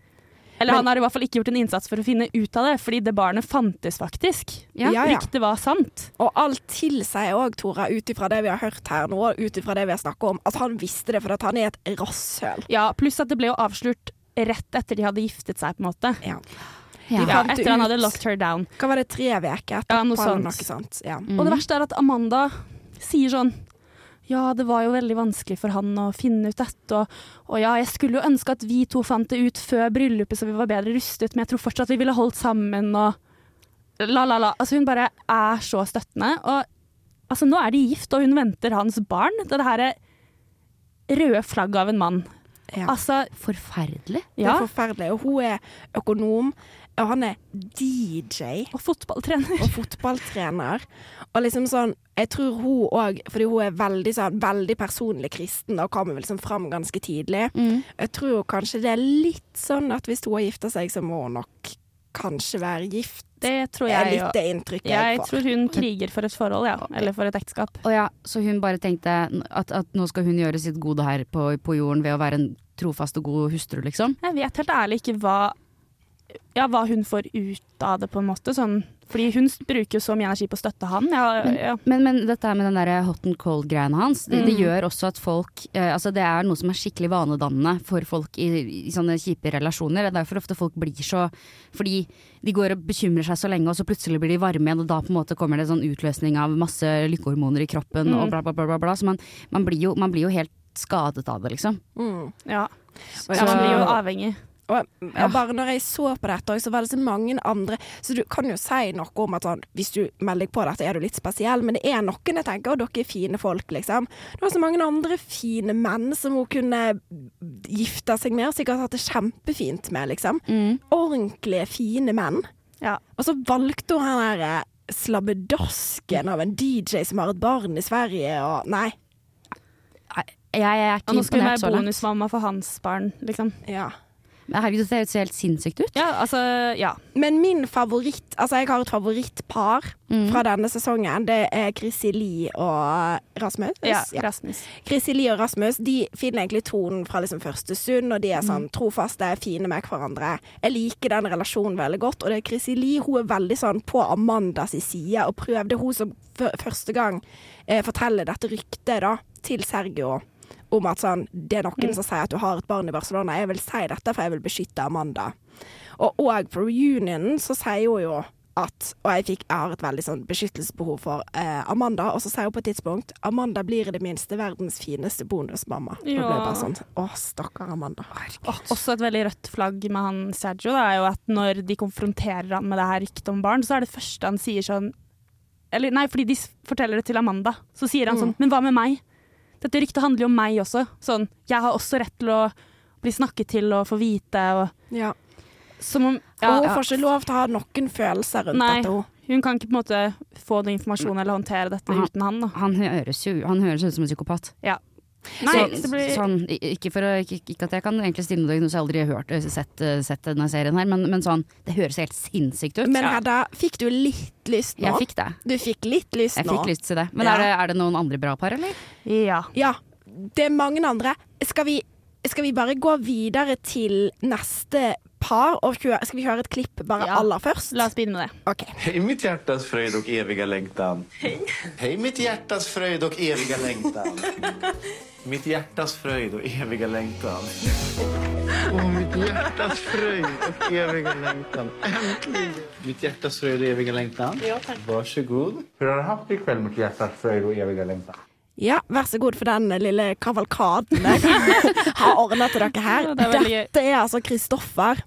Eller Men- han har i hvert fall ikke gjort en innsats for å finne ut av det, fordi det barnet fantes faktisk. Ja. Ja, ja. Ryktet var sant. Og alt tilsier òg, Tora, ut ifra det vi har hørt her nå, ut ifra det vi har snakket om, at han visste det, for at han er et rasshøl. Ja, pluss at det ble jo avslørt rett etter de hadde giftet seg, på en måte. Ja. Ja, ja. etter etter han hadde locked her down. Hva var det, tre uker etterpå? Ja, noe sånt. Noe sånt. Ja. Og det verste er at Amanda sier sånn ja, det var jo veldig vanskelig for han å finne ut dette, og, og ja, jeg skulle jo ønske at vi to fant det ut før bryllupet så vi var bedre rustet, men jeg tror fortsatt vi ville holdt sammen og la, la, la. Altså, hun bare er så støttende, og altså, nå er de gift, og hun venter hans barn. Det er det her røde flagget av en mann. Altså, Forferdelig. Det er forferdelig. Og hun er økonom, og han er DJ. Og fotballtrener. Og fotballtrener. Og liksom sånn, jeg tror hun òg, fordi hun er veldig sånn, veldig personlig kristen og kommer liksom fram ganske tidlig. Mm. Jeg tror kanskje det er litt sånn at hvis hun har gifta seg, så må hun nok kanskje være gift. Det tror jeg, er jeg litt det inntrykket Jeg jeg tror hun kriger for et forhold, ja. Eller for et ekteskap. Ja, så hun bare tenkte at, at nå skal hun gjøre sitt gode her på, på jorden ved å være en trofast og god hustru, liksom? Jeg vet helt ærlig ikke hva, ja, hva hun får ut av det, på en måte. Sånn, fordi hun bruker jo så mye energi på å støtte han. Ja, Men, ja. men, men dette med den der hot and cold-greiene hans, det, det Mm. gjør også at folk eh, Altså det er noe som er skikkelig vanedannende for folk i, i sånne kjipe relasjoner. Det er derfor ofte folk blir så Fordi de går og bekymrer seg så lenge, og så plutselig blir de varme igjen, og da på en måte kommer det sånn utløsning av masse lykkehormoner i kroppen Mm. og bla, bla, bla, bla, bla. Så man, man, blir jo, man blir jo helt skadet av det, liksom. Mm. Ja. Og ja. man blir jo avhengig. Og ja, bare når jeg så på dette, så var det så mange andre Så du kan jo si noe om at sånn, hvis du melder deg på dette, er du litt spesiell, men det er noen jeg tenker, og dere er fine folk, liksom. Det var så mange andre fine menn som hun kunne gifta seg med, og sikkert hatt det kjempefint med, liksom. Ordentlige, fine menn. Og så valgte hun den der slabbedasken av en DJ som har et barn i Sverige, og nei. Jeg, er Og nå skal hun være bonusmamma for hans barn, liksom. Ja. Men herregud, det ser helt sinnssykt ut. Ja, altså, ja. Men min favoritt Altså, jeg har et favorittpar mm. fra denne sesongen. Det er Chrissy Lie og Rasmus. Ja, Rasmus. Chrissy Lie og Rasmus De finner egentlig tonen fra liksom første stund, og de er sånn Mhm. trofaste, fine med hverandre. Jeg liker den relasjonen veldig godt, og det er Chrissy Lie hun er veldig sånn på Amandas side, og prøvde hun som første gang eh, fortelle dette ryktet da, til Sergio om at sånn, det er noen Mm. som sier at du har et barn i Barcelona. Jeg vil si dette, for jeg vil beskytte Amanda. Og òg på reunionen så sier hun jo at Og jeg, fikk, jeg har et veldig sånn beskyttelsesbehov for eh, Amanda, og så sier hun på et tidspunkt Amanda blir i det minste verdens fineste bonusmamma. Og ble jeg bare sånn Å, stakkar Amanda. Og, også et veldig rødt flagg med han Sergio da, er jo at når de konfronterer han med det her ryktet om barn, så er det første han sier sånn Eller nei, fordi de forteller det til Amanda. Så sier han sånn Mm. Men hva med meg? Dette ryktet handler jo om meg også. Sånn, jeg har også rett til å bli snakket til og få vite og Ja. Som om og hun får ikke lov til å ha noen følelser rundt Nei, dette. Hun. hun kan ikke på en måte få noe informasjon eller håndtere dette Han- uten han. Da. Han høres jo han høres ut som en psykopat. Ja. Så, Nei, så, blir sånn, ikke, for å, ikke, ikke at jeg kan egentlig stille noe diagnose, jeg har aldri hørt, eh, sett, eh, sett denne serien her, men, men sånn, det høres helt sinnssykt ut. Men Hedda, fikk du litt lyst nå? Jeg fikk det. Du fikk litt lyst Jeg nå? fikk lyst til det. Men Ja. er, det, er det noen andre bra par, eller? Ja. Ja, det er mange andre. Skal vi, skal vi bare gå videre til neste par, og kjøre, skal vi høre et klipp bare aller først? La oss begynne med det. Okay. Hei, mitt hjertes frøyd og evige lengtan. Hei. Hei, mitt hjertes frøyd og evige lengtan. mitt hjertes frøyd og evige längtan. Åh, mitt hjertes frøyd og evige lengtan. Endelig! Mitt hjertes frøyd og evige lengtan. Ja, tack. Varsågod. Hur har du hatt det kveld, mitt hjertes frøyd og evige längtan? Ja, vær så god for den lille kavalkaden jeg har ordna til dere her. Ja, det er. Dette er altså Kristoffer.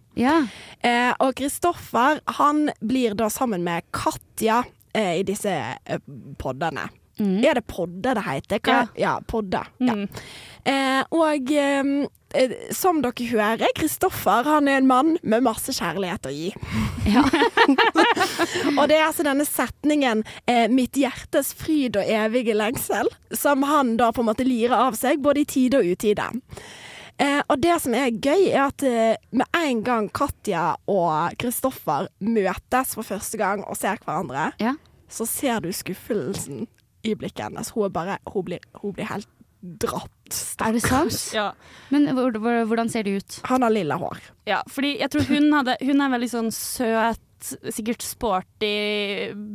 Eh, og Kristoffer han blir da sammen med Katja eh, i disse eh, poddene. Er det podde det heter? Hva? Ja, podder. Ja. Eh, og eh, eh, som dere hører, Kristoffer han er en mann med masse kjærlighet å gi. og det er altså denne setningen eh, 'mitt hjertes fryd og evige lengsel', som han da på en måte lirer av seg, både i tide og utide. Eh, og det som er gøy, er at eh, med en gang Katja og Kristoffer møtes for første gang og ser hverandre, så ser du skuffelsen i blikket hennes. Hun, er bare, hun, blir, hun blir helt dratt. Er det sant? Ja. Men hvor, hvor, hvordan ser det ut? Han har lilla hår. Ja, fordi jeg tror hun hadde Hun er veldig sånn søt, sikkert sporty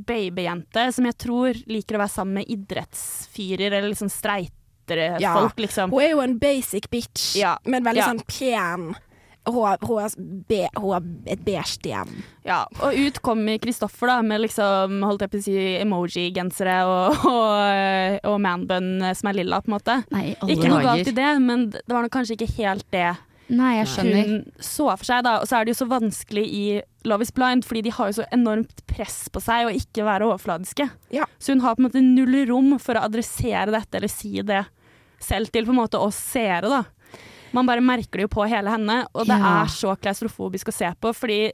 babyjente, som jeg tror liker å være sammen med idrettsfyrer eller liksom streitere Ja, folk, liksom. Hun er jo en basic bitch, men veldig Ja. sånn pen. Hun har, et beige DM. Ja, og ut kommer Kristoffer da, med liksom, holdt jeg på å si, emoji-gensere og, og, og manbun som er lilla, på en måte. Nei, ikke noe galt i det, men det var nok kanskje ikke helt det Nei, jeg skjønner. hun så for seg. da. Og så er det jo så vanskelig i Love is blind, fordi de har jo så enormt press på seg å ikke være overfladiske. Så hun har på en måte null rom for å adressere dette eller si det selv til på en måte oss seere. da. Man bare merker det jo på hele henne, og det Ja. er så klaustrofobisk å se på, fordi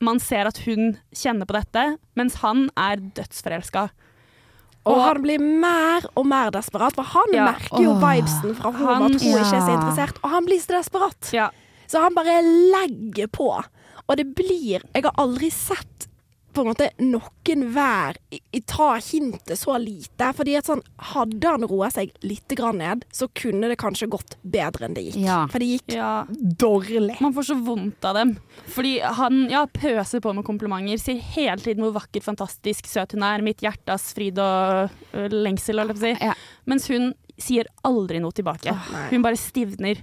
man ser at hun kjenner på dette, mens han er dødsforelska. Og, han blir mer og mer desperat, for han Ja. merker jo Åh. vibesen fra henne om Han- at hun ikke er så interessert, og han blir så desperat. Så han bare legger på. Og det blir Jeg har aldri sett på en måte noen hver i, i ta hintet så lite. Fordi at sånn, hadde han roa seg litt grann ned, så kunne det kanskje gått bedre enn det gikk. Ja. For det gikk Ja. dårlig. Man får så vondt av dem. Fordi han ja, pøser på med komplimenter, sier hele tiden hvor vakker, fantastisk, søt hun er, mitt hjertes fryd og lengsel, holdt jeg på å si. Mens hun sier aldri noe tilbake. Oh, hun bare stivner.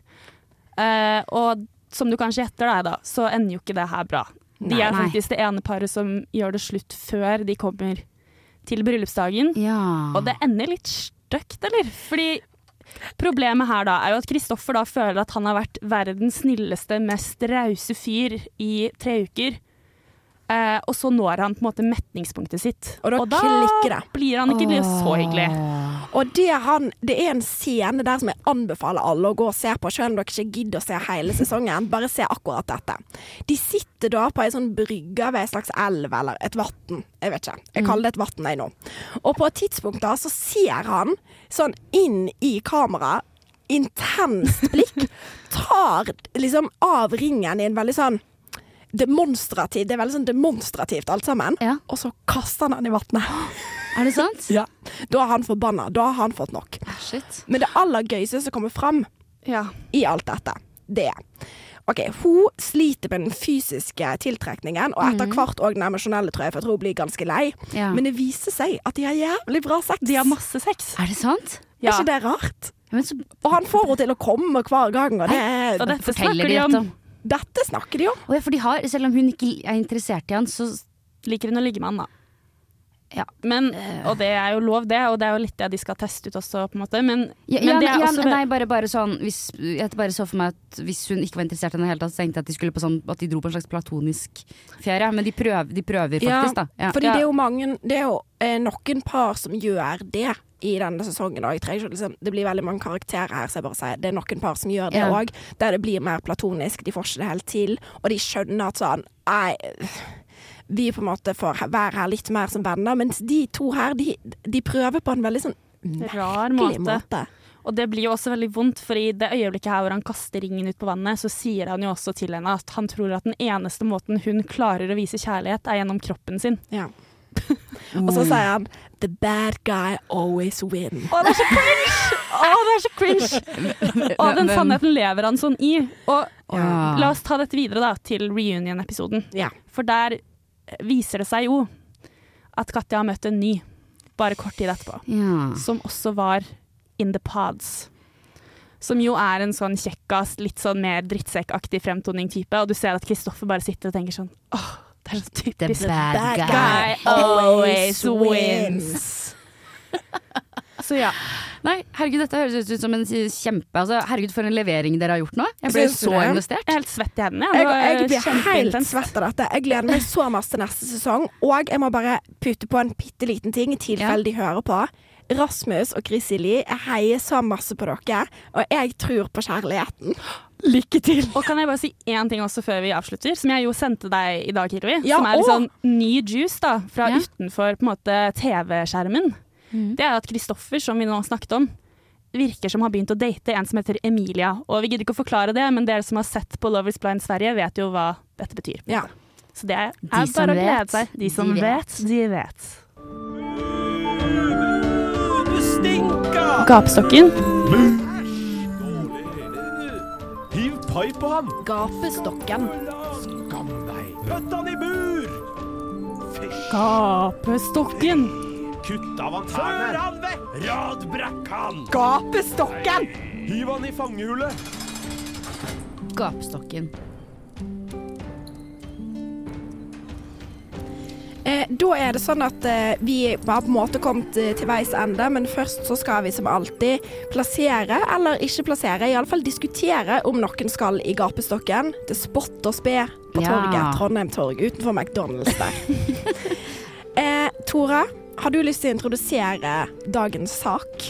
Uh, og som du kanskje gjetter da, så ender jo ikke det her bra. De er faktisk det ene paret som gjør det slutt før de kommer til bryllupsdagen. Og det ender litt stygt, eller? Fordi Problemet her da er jo at Kristoffer da føler at han har vært verdens snilleste, mest rause fyr i tre uker. Eh, og så når han på en måte metningspunktet sitt. Og da klikker det. blir han ikke så hyggelig. Og det, han, det er en scene der som jeg anbefaler alle å gå og se på, selv om dere ikke gidder å se hele sesongen. Bare se akkurat dette. De sitter da på ei sånn brygge ved ei slags elv eller et vann. Jeg vet ikke. Jeg kaller det et vann, jeg nå. Og på et tidspunkt da så ser han sånn inn i kameraet, intenst blikk, tar liksom av ringen i en veldig sånn demonstrativ, det er veldig sånn demonstrativt alt sammen. Og så kaster han den i vannet. Er det sant? Ja. Da er han forbanna. Da har han fått nok. Men det aller gøyeste som kommer fram i alt dette, det er OK, hun sliter med den fysiske tiltrekningen, og etter mm. hvert òg den emosjonelle, tror jeg, for jeg tror hun blir ganske lei. Ja. Men det viser seg at de har jævlig bra sex. De har masse sex. Er det sant? Er ikke det rart? Og han får henne til å komme hver gang, og det er Og dette snakker de om. Dette? Snakker de om. Å ja, for de har, selv om hun ikke er interessert i han, så Liker hun å ligge med han, da. Men, og det er jo lov, det, og det er jo litt det de skal teste ut også, på en måte. Men, ja, men ja, det er ja, også Nei, bare, bare sånn hvis, Jeg bare så for meg at hvis hun ikke var interessert i henne i det hele tatt, så tenkte jeg at de skulle på sånn At de dro på en slags platonisk ferie. Men de prøver, de prøver faktisk, da. Ja. Fordi det er jo mange Det er jo eh, noen par som gjør det i denne sesongen. Og jeg trenger liksom, det blir veldig mange karakterer her, så jeg bare sier det er noen par som gjør det Ja. Der det blir mer platonisk. De får ikke det helt til. Og de skjønner at sånn Nei, vi på en måte får være her litt mer som venner. Mens de to her, de, de prøver på en veldig sånn rar merkelig måte. måte. Og det blir jo også veldig vondt, for i det øyeblikket her hvor han kaster ringen ut på vannet, så sier han jo også til henne at han tror at den eneste måten hun klarer å vise kjærlighet, er gjennom kroppen sin. Ja. Og så sier han 'the bad guy always win'. Å, det er så cringe! Å, det er så cringe! Og den sannheten lever han sånn i. Og Ja. la oss ta dette videre da, til reunion-episoden. Ja. For der viser det seg jo at Katja har møtt en ny, bare kort tid etterpå, Ja. som også var in the pods. Som jo er en sånn kjekkas, litt sånn mer drittsekkaktig fremtoning-type. Og du ser at Kristoffer bare sitter og tenker sånn åh, det er så typisk. The bad guy guy always wins. Så ja. Nei, herregud, dette høres ut som en kjempe altså, Herregud, for en levering dere har gjort nå. Jeg ble så det? investert. Jeg er helt svett i hendene. Jeg, jeg, jeg blir helt svett av dette. Jeg gleder meg så masse til neste sesong. Og jeg må bare putte på en bitte liten ting i tilfelle de hører på. Rasmus og Krisili, jeg heier så masse på dere, og jeg tror på kjærligheten. Lykke til! Og kan jeg bare si én ting også før vi avslutter, som jeg jo sendte deg i dag, Kirvi. Ja, som er litt sånn ny juice da, fra Ja. utenfor på en måte TV-skjermen. Det er at Kristoffer, som vi nå snakket om, virker som har begynt å date en som heter Emilia. Og vi gidder ikke å forklare det, men dere som har sett på Love is Blind Sverige, vet jo hva dette betyr. Ja. Så det er, De er bare å glede seg. De som de vet, vet. de vet. Du stinker! Gapestokken. Hiv pai på han! Gapestokken. Skam deg! Pøtt han i bur! Gapestokken. Kutt av han tærne! Før han vekk! Radbrekk han! Gapestokken! Hiv han i fangehullet! Gapestokken. Eh, da er det sånn at eh, vi har på en måte kommet eh, til veis ende, men først så skal vi som alltid plassere, eller ikke plassere, iallfall diskutere om noen skal i gapestokken. Til spott og spe på ja. torget, Trondheim torg, utenfor McDonald's der. eh, Tora, har du lyst til å introdusere dagens sak?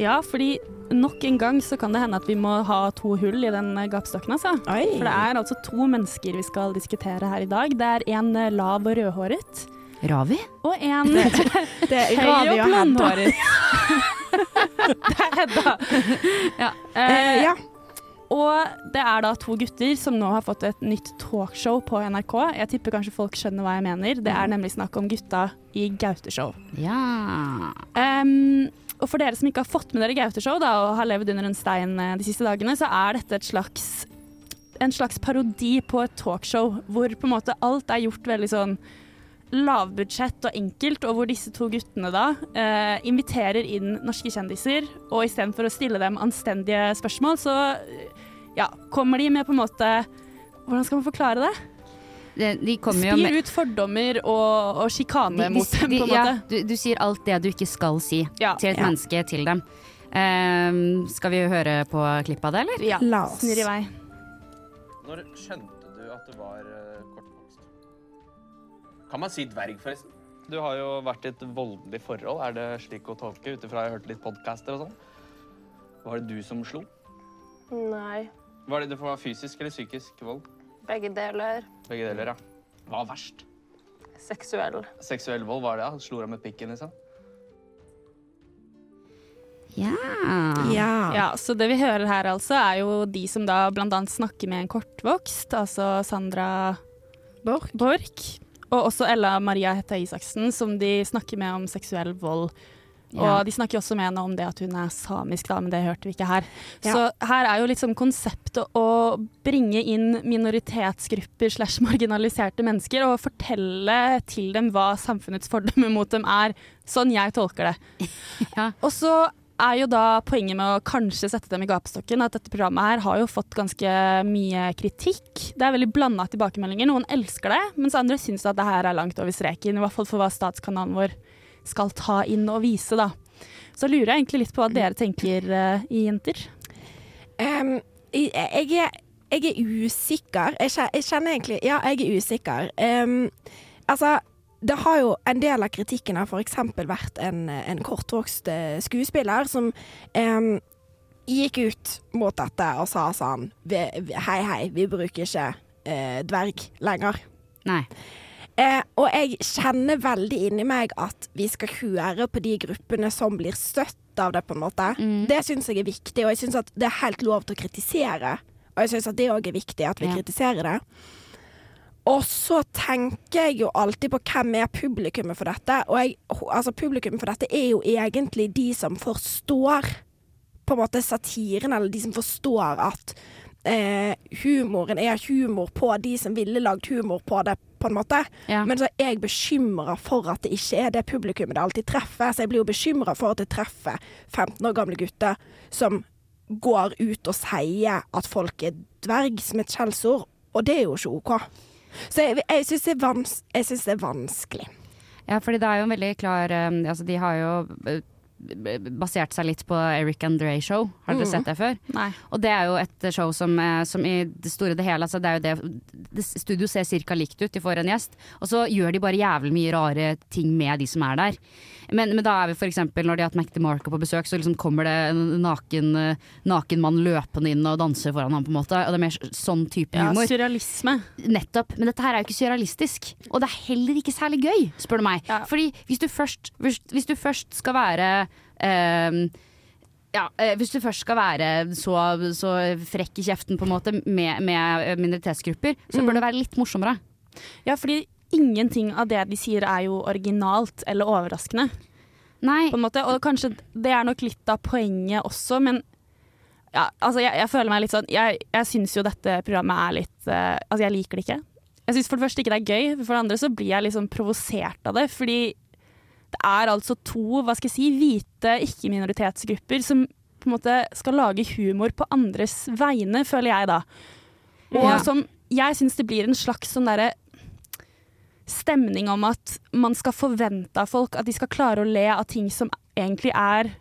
Ja, fordi nok en gang så kan det hende at vi må ha to hull i den eh, gapestokken, altså. For det er altså to mennesker vi skal diskutere her i dag. Det er en eh, lav og rødhåret. Ravi? Og en Det er høy Ravi og blondhåret. det er Hedda. Ja. Eh, ja. Og det er da to gutter som nå har fått et nytt talkshow på NRK. Jeg tipper kanskje folk skjønner hva jeg mener. Det er nemlig snakk om gutta i Gaute-show. Ja. Um, og for dere som ikke har fått med dere Gaute-show da, og har levd under en stein eh, de siste dagene, så er dette et slags, en slags parodi på et talkshow hvor på en måte alt er gjort veldig sånn lavbudsjett og enkelt, og hvor disse to guttene da eh, inviterer inn norske kjendiser, og istedenfor å stille dem anstendige spørsmål, så eh, ja, kommer de med på en måte Hvordan skal man forklare det? De, de kommer jo Spir med ut fordommer og, og sjikane de, de, mot dem, de, på en ja, måte. du, du sier alt det du ikke skal si Ja. til et Ja. menneske til dem. Um, skal vi høre på klippet av det, eller? Ja, La oss. snurr i vei. Når skjønte Kan man si dverg, forresten? Du har jo vært i et voldelig forhold. Er det slik å tolke, ut ifra jeg har hørt litt podcaster og sånn? Var det du som slo? Nei, Var det, det var fysisk eller psykisk vold? begge deler. Begge deler, ja. Hva er verst? Seksuell. Seksuell vold, var det? ja? Slo deg med pikken, liksom? Ja. Ja, så det vi hører her altså er jo de som da blant annet snakker med en kortvokst, altså Sandra Borch. Og også Ella Maria Hetta Isaksen, som de snakker med om seksuell vold. Ja. Og de snakker også med henne om det at hun er samisk, da, men det hørte vi ikke her. Ja. Så her er jo liksom konseptet å bringe inn minoritetsgrupper slash marginaliserte mennesker og fortelle til dem hva samfunnets fordommer mot dem er. Sånn jeg tolker det. Og så er jo da poenget med å kanskje sette dem i gapestokken at dette programmet her har jo fått ganske mye kritikk. Det er veldig blanda tilbakemeldinger. Noen elsker det, mens andre syns at det her er langt over streken. I hvert fall for hva statskanalen vår skal ta inn og vise, da. Så lurer jeg egentlig litt på hva dere tenker, uh, jenter. Um, jeg, er, jeg er usikker. Jeg kjenner, jeg kjenner egentlig Ja, jeg er usikker. Um, altså, det har jo en del av kritikken har f.eks. vært en, en kortvokst eh, skuespiller som em, gikk ut mot dette og sa sånn Hei, hei, vi bruker ikke eh, dverg lenger. Nei. Eh, og jeg kjenner veldig inni meg at vi skal høre på de gruppene som blir støtt av det, på en måte. Det syns jeg er viktig, og jeg syns at det er helt lov til å kritisere. Og jeg syns at det òg er viktig, at vi Ja. kritiserer det. Og så tenker jeg jo alltid på hvem er publikummet for dette. Og jeg, altså publikummet for dette er jo egentlig de som forstår på en måte satiren, eller de som forstår at eh, humoren er humor på de som ville lagd humor på det, på en måte. Ja. Men så er jeg bekymra for at det ikke er det publikummet det alltid treffer. Så jeg blir jo bekymra for at det treffer 15 år gamle gutter som går ut og sier at folk er dverg som et skjellsord, og det er jo ikke OK. Så jeg, jeg syns det, er det er vanskelig. Ja, fordi det er jo en veldig klar eh, Altså, de har jo eh, basert seg litt på Eric Andre Show. Har dere Mm. sett det før? Nei. Og det er jo et show som, eh, som i det store og det hele altså det er jo det, det Studio ser cirka likt ut, de får en gjest, og så gjør de bare jævlig mye rare ting med de som er der. Men, men da er vi eksempel når de har hatt Mac DeMarco på besøk, så liksom kommer det en naken, eh, naken mann løpende inn og danser foran ham, på en måte. Og det er mer sånn type Ja, humor. surrealisme. Nettopp. Men dette her er jo ikke surrealistisk. Og det er heller ikke særlig gøy, spør du meg. Fordi hvis du først, hvis, hvis du først skal være ehm, ja, eh, Hvis du først skal være så, så frekk i kjeften på en måte med, med minoritetsgrupper, så bør det være litt morsommere. Ja, fordi ingenting av det de sier er jo originalt eller overraskende. Nei. På en måte. Og kanskje det er nok litt av poenget også, men ja, altså jeg, jeg føler meg litt sånn Jeg, jeg syns jo dette programmet er litt uh, Altså, jeg liker det ikke. Jeg syns for det første ikke det er gøy, for det andre så blir jeg liksom provosert av det. Fordi det er altså to, hva skal jeg si, hvite ikke-minoritetsgrupper som på en måte skal lage humor på andres vegne, føler jeg da. Og Ja. som jeg syns det blir en slags sånn derre stemning om at man skal forvente av folk at de skal klare å le av ting som egentlig er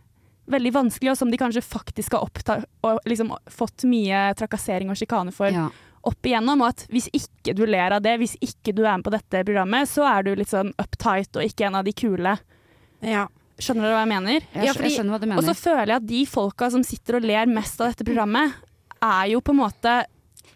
veldig vanskelig, og som de kanskje faktisk har oppta og liksom fått mye trakassering og sjikane for opp igjennom. Og at hvis ikke du ler av det, hvis ikke du er med på dette programmet, så er du litt sånn uptight og ikke en av de kule. Skjønner du hva jeg mener? Jeg fordi, jeg skjønner hva du mener. Og så føler jeg at de folka som sitter og ler mest av dette programmet, er jo på en måte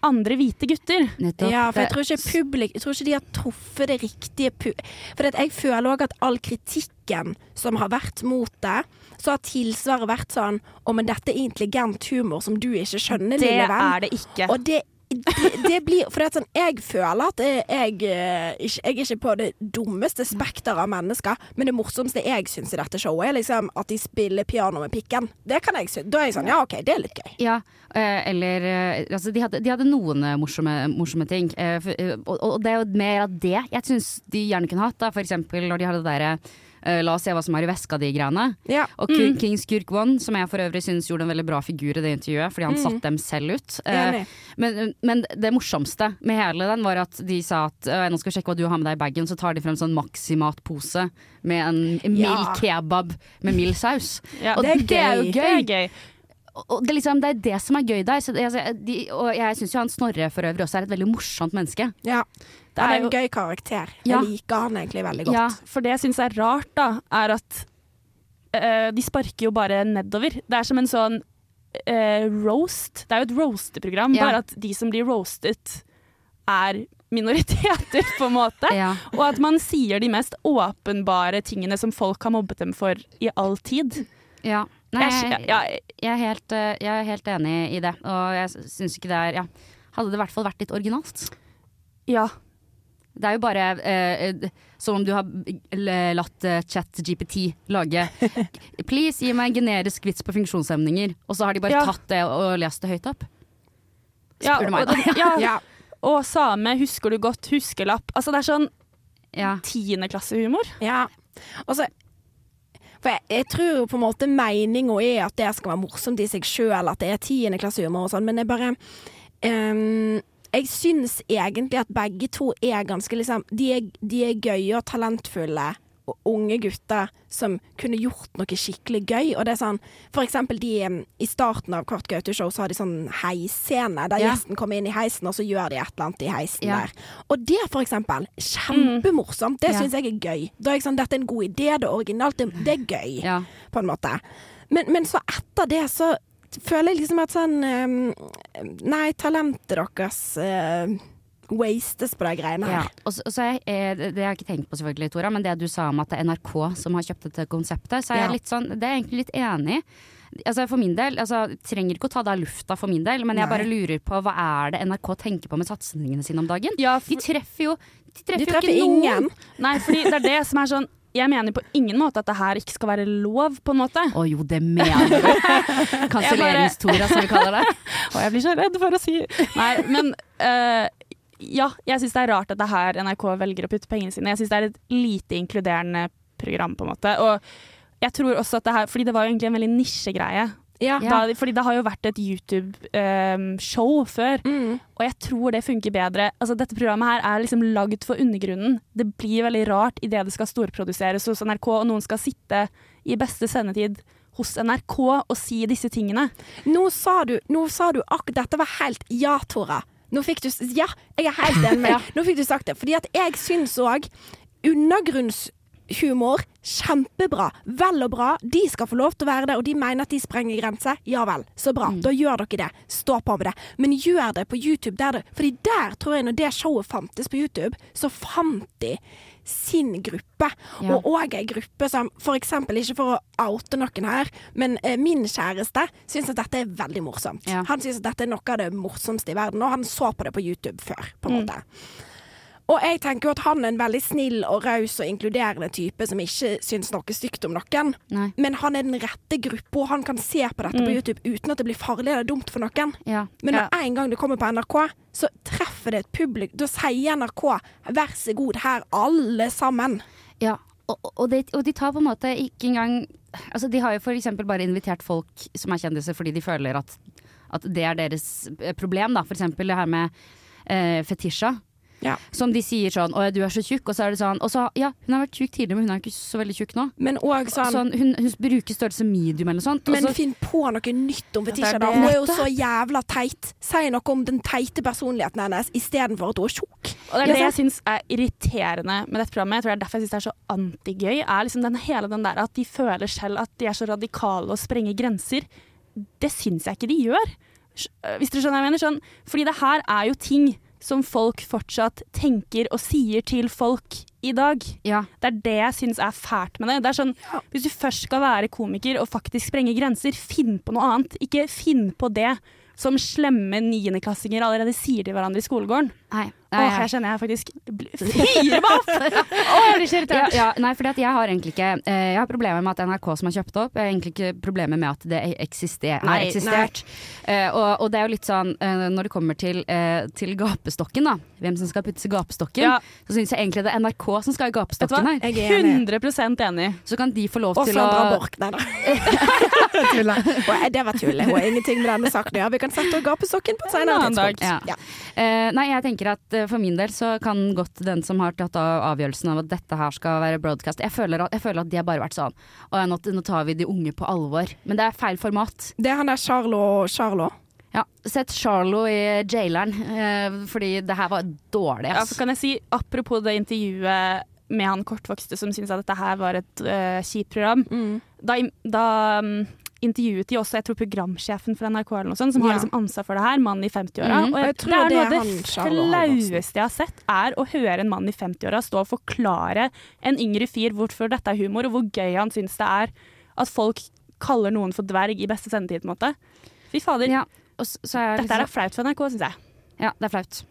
andre hvite gutter. Ja, for jeg tror ikke publik Jeg tror ikke de har truffet det riktige pu... For jeg føler òg at all kritikken som har vært mot det, så har tilsvaret vært sånn Å, men dette er intelligent humor som du ikke skjønner, Det lille venn. Det er det ikke. Og det det, det blir For det sånn, jeg føler at jeg, jeg, eh, er ikke på det dummeste spekteret av mennesker, men det morsomste jeg syns i dette showet, er liksom at de spiller piano med pikken. Det kan jeg synes. Da er jeg sånn, ja OK, det er litt gøy. Ja, eh, eller eh, Altså, de hadde, de hadde noen morsomme, morsomme ting. og, og det er jo mer av det jeg syns de gjerne kunne hatt. Da. For eksempel når de hadde det derre eh, La oss se hva som er i veska di-greiene. Og Ku- Mm. King Skurk One, som jeg for øvrig syns gjorde en veldig bra figur i det intervjuet, fordi han Mm. satte dem selv ut. Uh, men, men det morsomste med hele den var at de sa at uh, nå skal vi sjekke hva du har med deg i bagen, så tar de frem sånn Maximat-pose med en mild Ja. kebab med mild saus. Ja, og det er det er jo gøy. Det er gøy. Og- Og det, liksom, det er det som er gøy der. Så altså, de, og jeg syns jo han Snorre for øvrig også er et veldig morsomt menneske. Ja. Det er er en jo- gøy karakter. Ja. Jeg liker han egentlig veldig godt. Ja, for det jeg syns er rart, da, er at uh, de sparker jo bare nedover. Det er som en sånn uh, roast. Det er jo et roasteprogram, Ja. bare at de som blir roastet, er minoriteter, på en måte. Og at man sier de mest åpenbare tingene som folk har mobbet dem for i all tid. Ja. Nei, Jeg- jeg, jeg, er helt, eh, jeg er helt enig i det. Og jeg syns ikke det er ja. Hadde det i hvert fall vært litt originalt. Ja. Det er jo bare eh, som om du har latt eh, ChatGPT lage 'Please, gi meg en generisk vits på funksjonshemninger', og så har de bare Ja. tatt det og, lest det høyt opp. Ja, Spør du meg, da. ja. Ja. og same, husker du godt, huskelapp. Altså det er sånn tiendeklassehumor. Ja. Altså, For jeg, jeg tror jo på en måte meninga er at det skal være morsomt i seg sjøl, at det er tiendeklassehumor og sånn, men jeg bare ehm, Jeg syns egentlig at begge to er ganske liksom De er, de er gøye og talentfulle og unge gutter som kunne gjort noe skikkelig gøy. Og det er sånn For eksempel de I starten av Kort Gaute-show så har de sånn heisscene der yeah. gjesten kommer inn i heisen, og så gjør de et eller annet i heisen yeah. der. Og det, for eksempel, kjempemorsomt. Det syns yeah. jeg er gøy. Da er jeg sånn, Dette er en god idé, det er originalt, det, det er gøy, på en måte. Men, men så etter det så føler jeg liksom at sånn em, Nei, talentet deres uh, wastes på de greiene Ja. her. Og så, og så jeg- eh, det det har jeg ikke tenkt på selvfølgelig, Tora, men det du sa om at det er NRK som har kjøpt dette konseptet, så er Ja. jeg litt sånn, det er jeg egentlig litt enig i. Altså For min del, altså trenger ikke å ta det av lufta for min del, men jeg Nei. bare lurer på hva er det NRK tenker på med satsingene sine om dagen? de treffer jo De treffer, De jo ikke ingen. noen. Nei, fordi det er det som er sånn Jeg mener på ingen måte at det her ikke skal være lov, på en måte. Å jo, det mener du. Kanselleringstora, som vi kaller det. Og jeg blir så redd for å si Nei, men uh, ja, jeg syns det er rart at det er her NRK velger å putte pengene sine. Jeg syns det er et lite inkluderende program, på en måte. Og jeg tror også at det her Fordi det var jo egentlig en veldig nisjegreie. Ja. Da, fordi det har jo vært et YouTube-show før, og jeg tror det funker bedre. Altså, dette programmet her er liksom lagd for undergrunnen. Det blir veldig rart idet det skal storproduseres hos NRK, og noen skal sitte i beste sendetid hos NRK og si disse tingene. Nå sa du, nå sa du akkurat Dette var helt Ja, Tora. Nå fikk du Ja, jeg er helt enig med deg. Nå fikk du sagt det. Fordi at jeg syns òg undergrunnshumor kjempebra. Vel og bra. De skal få lov til å være det, og de mener at de sprenger grenser. Ja vel, så bra. Da gjør dere det. Stå på med det. Men gjør det på YouTube. Der det, fordi der tror jeg, når det showet fantes på YouTube, så fant de sin gruppe. Ja. Og òg ei gruppe som eksempel, ikke for å oute noen her, men eh, min kjæreste syns at dette er veldig morsomt. Han syns at dette er noe av det morsomste i verden, og han så på det på YouTube før, på en Mm. måte. Og jeg tenker jo at han er en veldig snill og raus og inkluderende type som ikke syns noe stygt om noen. Men han er den rette gruppa, og han kan se på dette på Mm. YouTube uten at det blir farlig eller dumt for noen. Ja. Men Ja. når en gang det kommer på NRK, så treffer det et publikum. Da sier NRK 'vær så god, her alle sammen'. Ja, og, og, de, og de tar på en måte ikke engang Altså De har jo eksempel bare invitert folk som er kjendiser fordi de føler at, at det er deres problem. da eksempel det her med eh, Fetisha. Som de sier sånn 'Å, du er så tjukk', og så er det sånn Og så, ja, hun har vært tjukk tidligere, men hun er ikke så veldig tjukk nå. Men også, sånn, hun, hun bruker størrelse medium eller noe sånt. Men så- finn på noe nytt om Ja, Fetisha, da. Hun er jo så jævla teit. Si noe om den teite personligheten hennes istedenfor at hun er tjukk. Og det er det jeg syns er irriterende med dette programmet. Jeg tror det er derfor jeg syns det er så antigøy. Er liksom den, hele den der at de føler selv at de er så radikale og sprenger grenser. Det syns jeg ikke de gjør. Øh, Hvis dere skjønner hva jeg mener. Sånn, fordi det her er jo ting som folk fortsatt tenker og sier til folk i dag. Ja. Det er det jeg syns er fælt med det. det er sånn, Hvis du først skal være komiker og faktisk sprenge grenser, finn på noe annet. Ikke finn på det som slemme niendeklassinger allerede sier til hverandre i skolegården. Nei, Åh, nei, her kjenner jeg faktisk Fyrer meg opp! Åh, jeg blir så Ja, irritert. ja, nei, fordi jeg har egentlig ikke eh, Jeg har problemer med at NRK som har kjøpt opp. Jeg har egentlig ikke problemer med at det eksister, Nei, har eksistert. Eh, og, og det er jo litt sånn eh, når det kommer til, til gapestokken, da. Hvem som skal puttes i gapestokken. Ja. Så syns jeg egentlig det er NRK som skal i gapestokken her. Jeg er enig. 100% enig. Så kan de få lov Og til Sandra å Borch. Nei da. Og Det var tull. Hun har ingenting med denne saken å gjøre. Vi kan sette opp gapestokken på et senere En annen tidspunkt. Ja. Eh, nei, jeg tenker at for min del så kan godt den som har tatt av avgjørelsen av at dette her skal være broadcast Jeg føler at, jeg føler at de har bare vært sånn Å ja, nå, nå tar vi de unge på alvor. Men det er feil format. Det er han der Charlo Charlo. Ja, Sett Charlo i jaileren, eh, fordi det her var dårlig. Ja, så kan jeg si, apropos det intervjuet med han kortvokste som syntes at dette her var et uh, kjipt program, da, da mm, intervjuet de også jeg tror programsjefen for NRK eller noe sånt, som Ja. har liksom ansvar for det her, mann i 50-åra. Mm. Og jeg jeg, tror det er det noe av det flaueste jeg har sett, er å høre en mann i 50-åra stå og forklare en yngre fyr hvorfor dette er humor, og hvor gøy han syns det er at folk kaller noen for dverg i beste sendetid, på en måte. Fy fader. Ja, er Dette er liksom- flaut for NRK, syns jeg. Ja, det er flaut.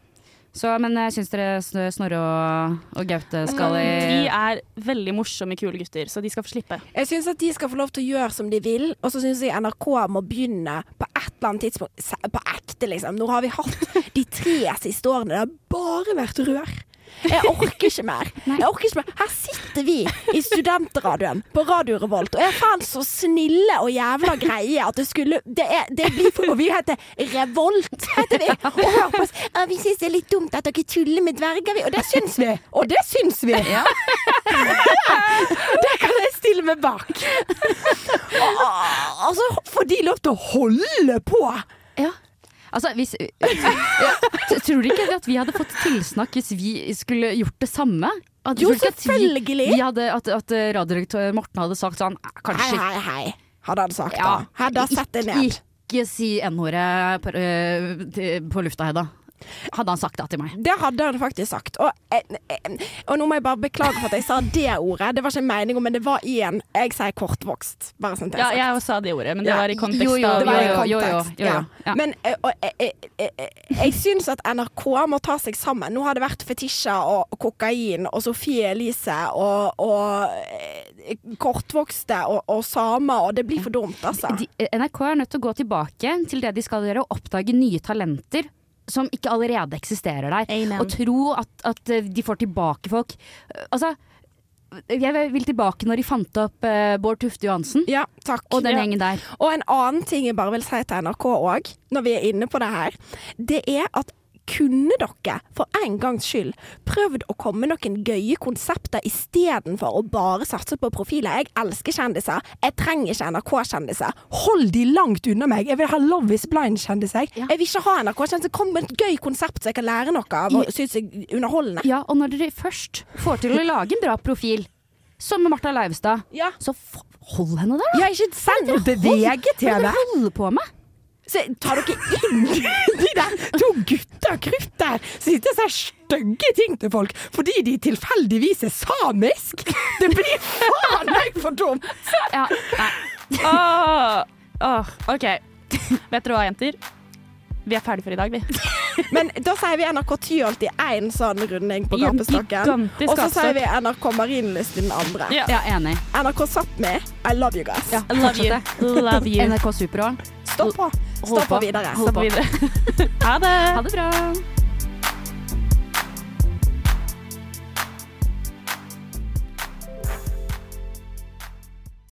Så, men jeg syns dere Sn- Snorre og, og Gaute skal i De er veldig morsomme, kule gutter, så de skal få slippe. Jeg syns at de skal få lov til å gjøre som de vil, og så syns jeg NRK må begynne på et eller annet tidspunkt På ekte, liksom. Nå har vi hatt de tre siste årene. Det har bare vært rør. Jeg orker ikke mer. Jeg orker ikke mer. Her sitter vi i studentradioen på Radio Revolt og er faen så snille og jævla greie at det skulle Det, er, det blir for Og vi heter Revolt, heter vi. Og hør på oss. Vi syns det er litt dumt at dere tuller med dverger, vi. Og det syns vi. Og det syns vi. det kan jeg stille meg bak. Og, altså, får de lov til å holde på? Ja. Altså, hvis ja, Tror du ikke at vi hadde fått tilsnakk hvis vi skulle gjort det samme? At, Jo, at vi- selvfølgelig. Vi hadde, at, at radiodirektør Morten hadde sagt sånn "Eh, Kanskje Hei, hei, hei, hadde han sagt Ja, da. Han sett det ned. Ikke si n-ordet på, til- på lufta, Hedda. Hadde han sagt det til meg. Det hadde han faktisk sagt. Og, eh, og nå må jeg bare beklage for at jeg sa det ordet. Det var ikke meningen, men det var i en Jeg sier kortvokst. Bare sånn Ja, jeg sa det ordet, men det Ja, var i kontekst jo, jo, av Det var i jo, jo, jo, jo, ja. Men eh, og, jeg, jeg, eh, eh, jeg syns at NRK må ta seg sammen. Nå har det vært Fetisha og kokain og Sofie Elise og, og kortvokste og, og samer, og det blir for dumt, altså. De, NRK er nødt til å gå tilbake til det de skal gjøre, og oppdage nye talenter. Som ikke allerede eksisterer der. Amen. Og tro at, at eh, de får tilbake folk. Eh, Altså, jeg vil tilbake når de fant opp uh, Bård Tufte Johansen Ja, takk. og den Ja. gjengen der. Og en annen ting jeg bare vil si til NRK òg, når vi er inne på det her, det er at kunne dere for en gangs skyld prøvd å komme med noen gøye konsepter istedenfor å bare satse på profiler? Jeg elsker kjendiser. Jeg trenger ikke NRK-kjendiser. Hold de langt unna meg. Jeg vil ha Love is blind-kjendiser. Jeg vil ikke ha NRK-kjendiser. Kom med et gøy konsept så jeg kan lære noe av og synes jeg er underholdende. Ja, og når dere først får til å lage en bra profil, som med Martha Leivestad, så f hold henne der, da! Ja, ikke send beveget til Hva er det dere holder på med? Så tar dere inn de der to gutta krutt der som sitter og sier stygge ting til folk fordi de tilfeldigvis er samisk? Det blir faen meg for dumt! Ja, nei. Åh, åh, OK. Vet dere hva, jenter? Vi er ferdige for i dag, vi. Men da sier vi NRK Tyholt i én sånn runding på gapestokken. Og så sier vi NRK Marienlyst i den andre. Ja. Ja, enig. NRK Sápmi, I love you guys. I love you. Love you. NRK Super òg. Stopp på. Stå på videre. På. videre. Ha det. Ha det bra.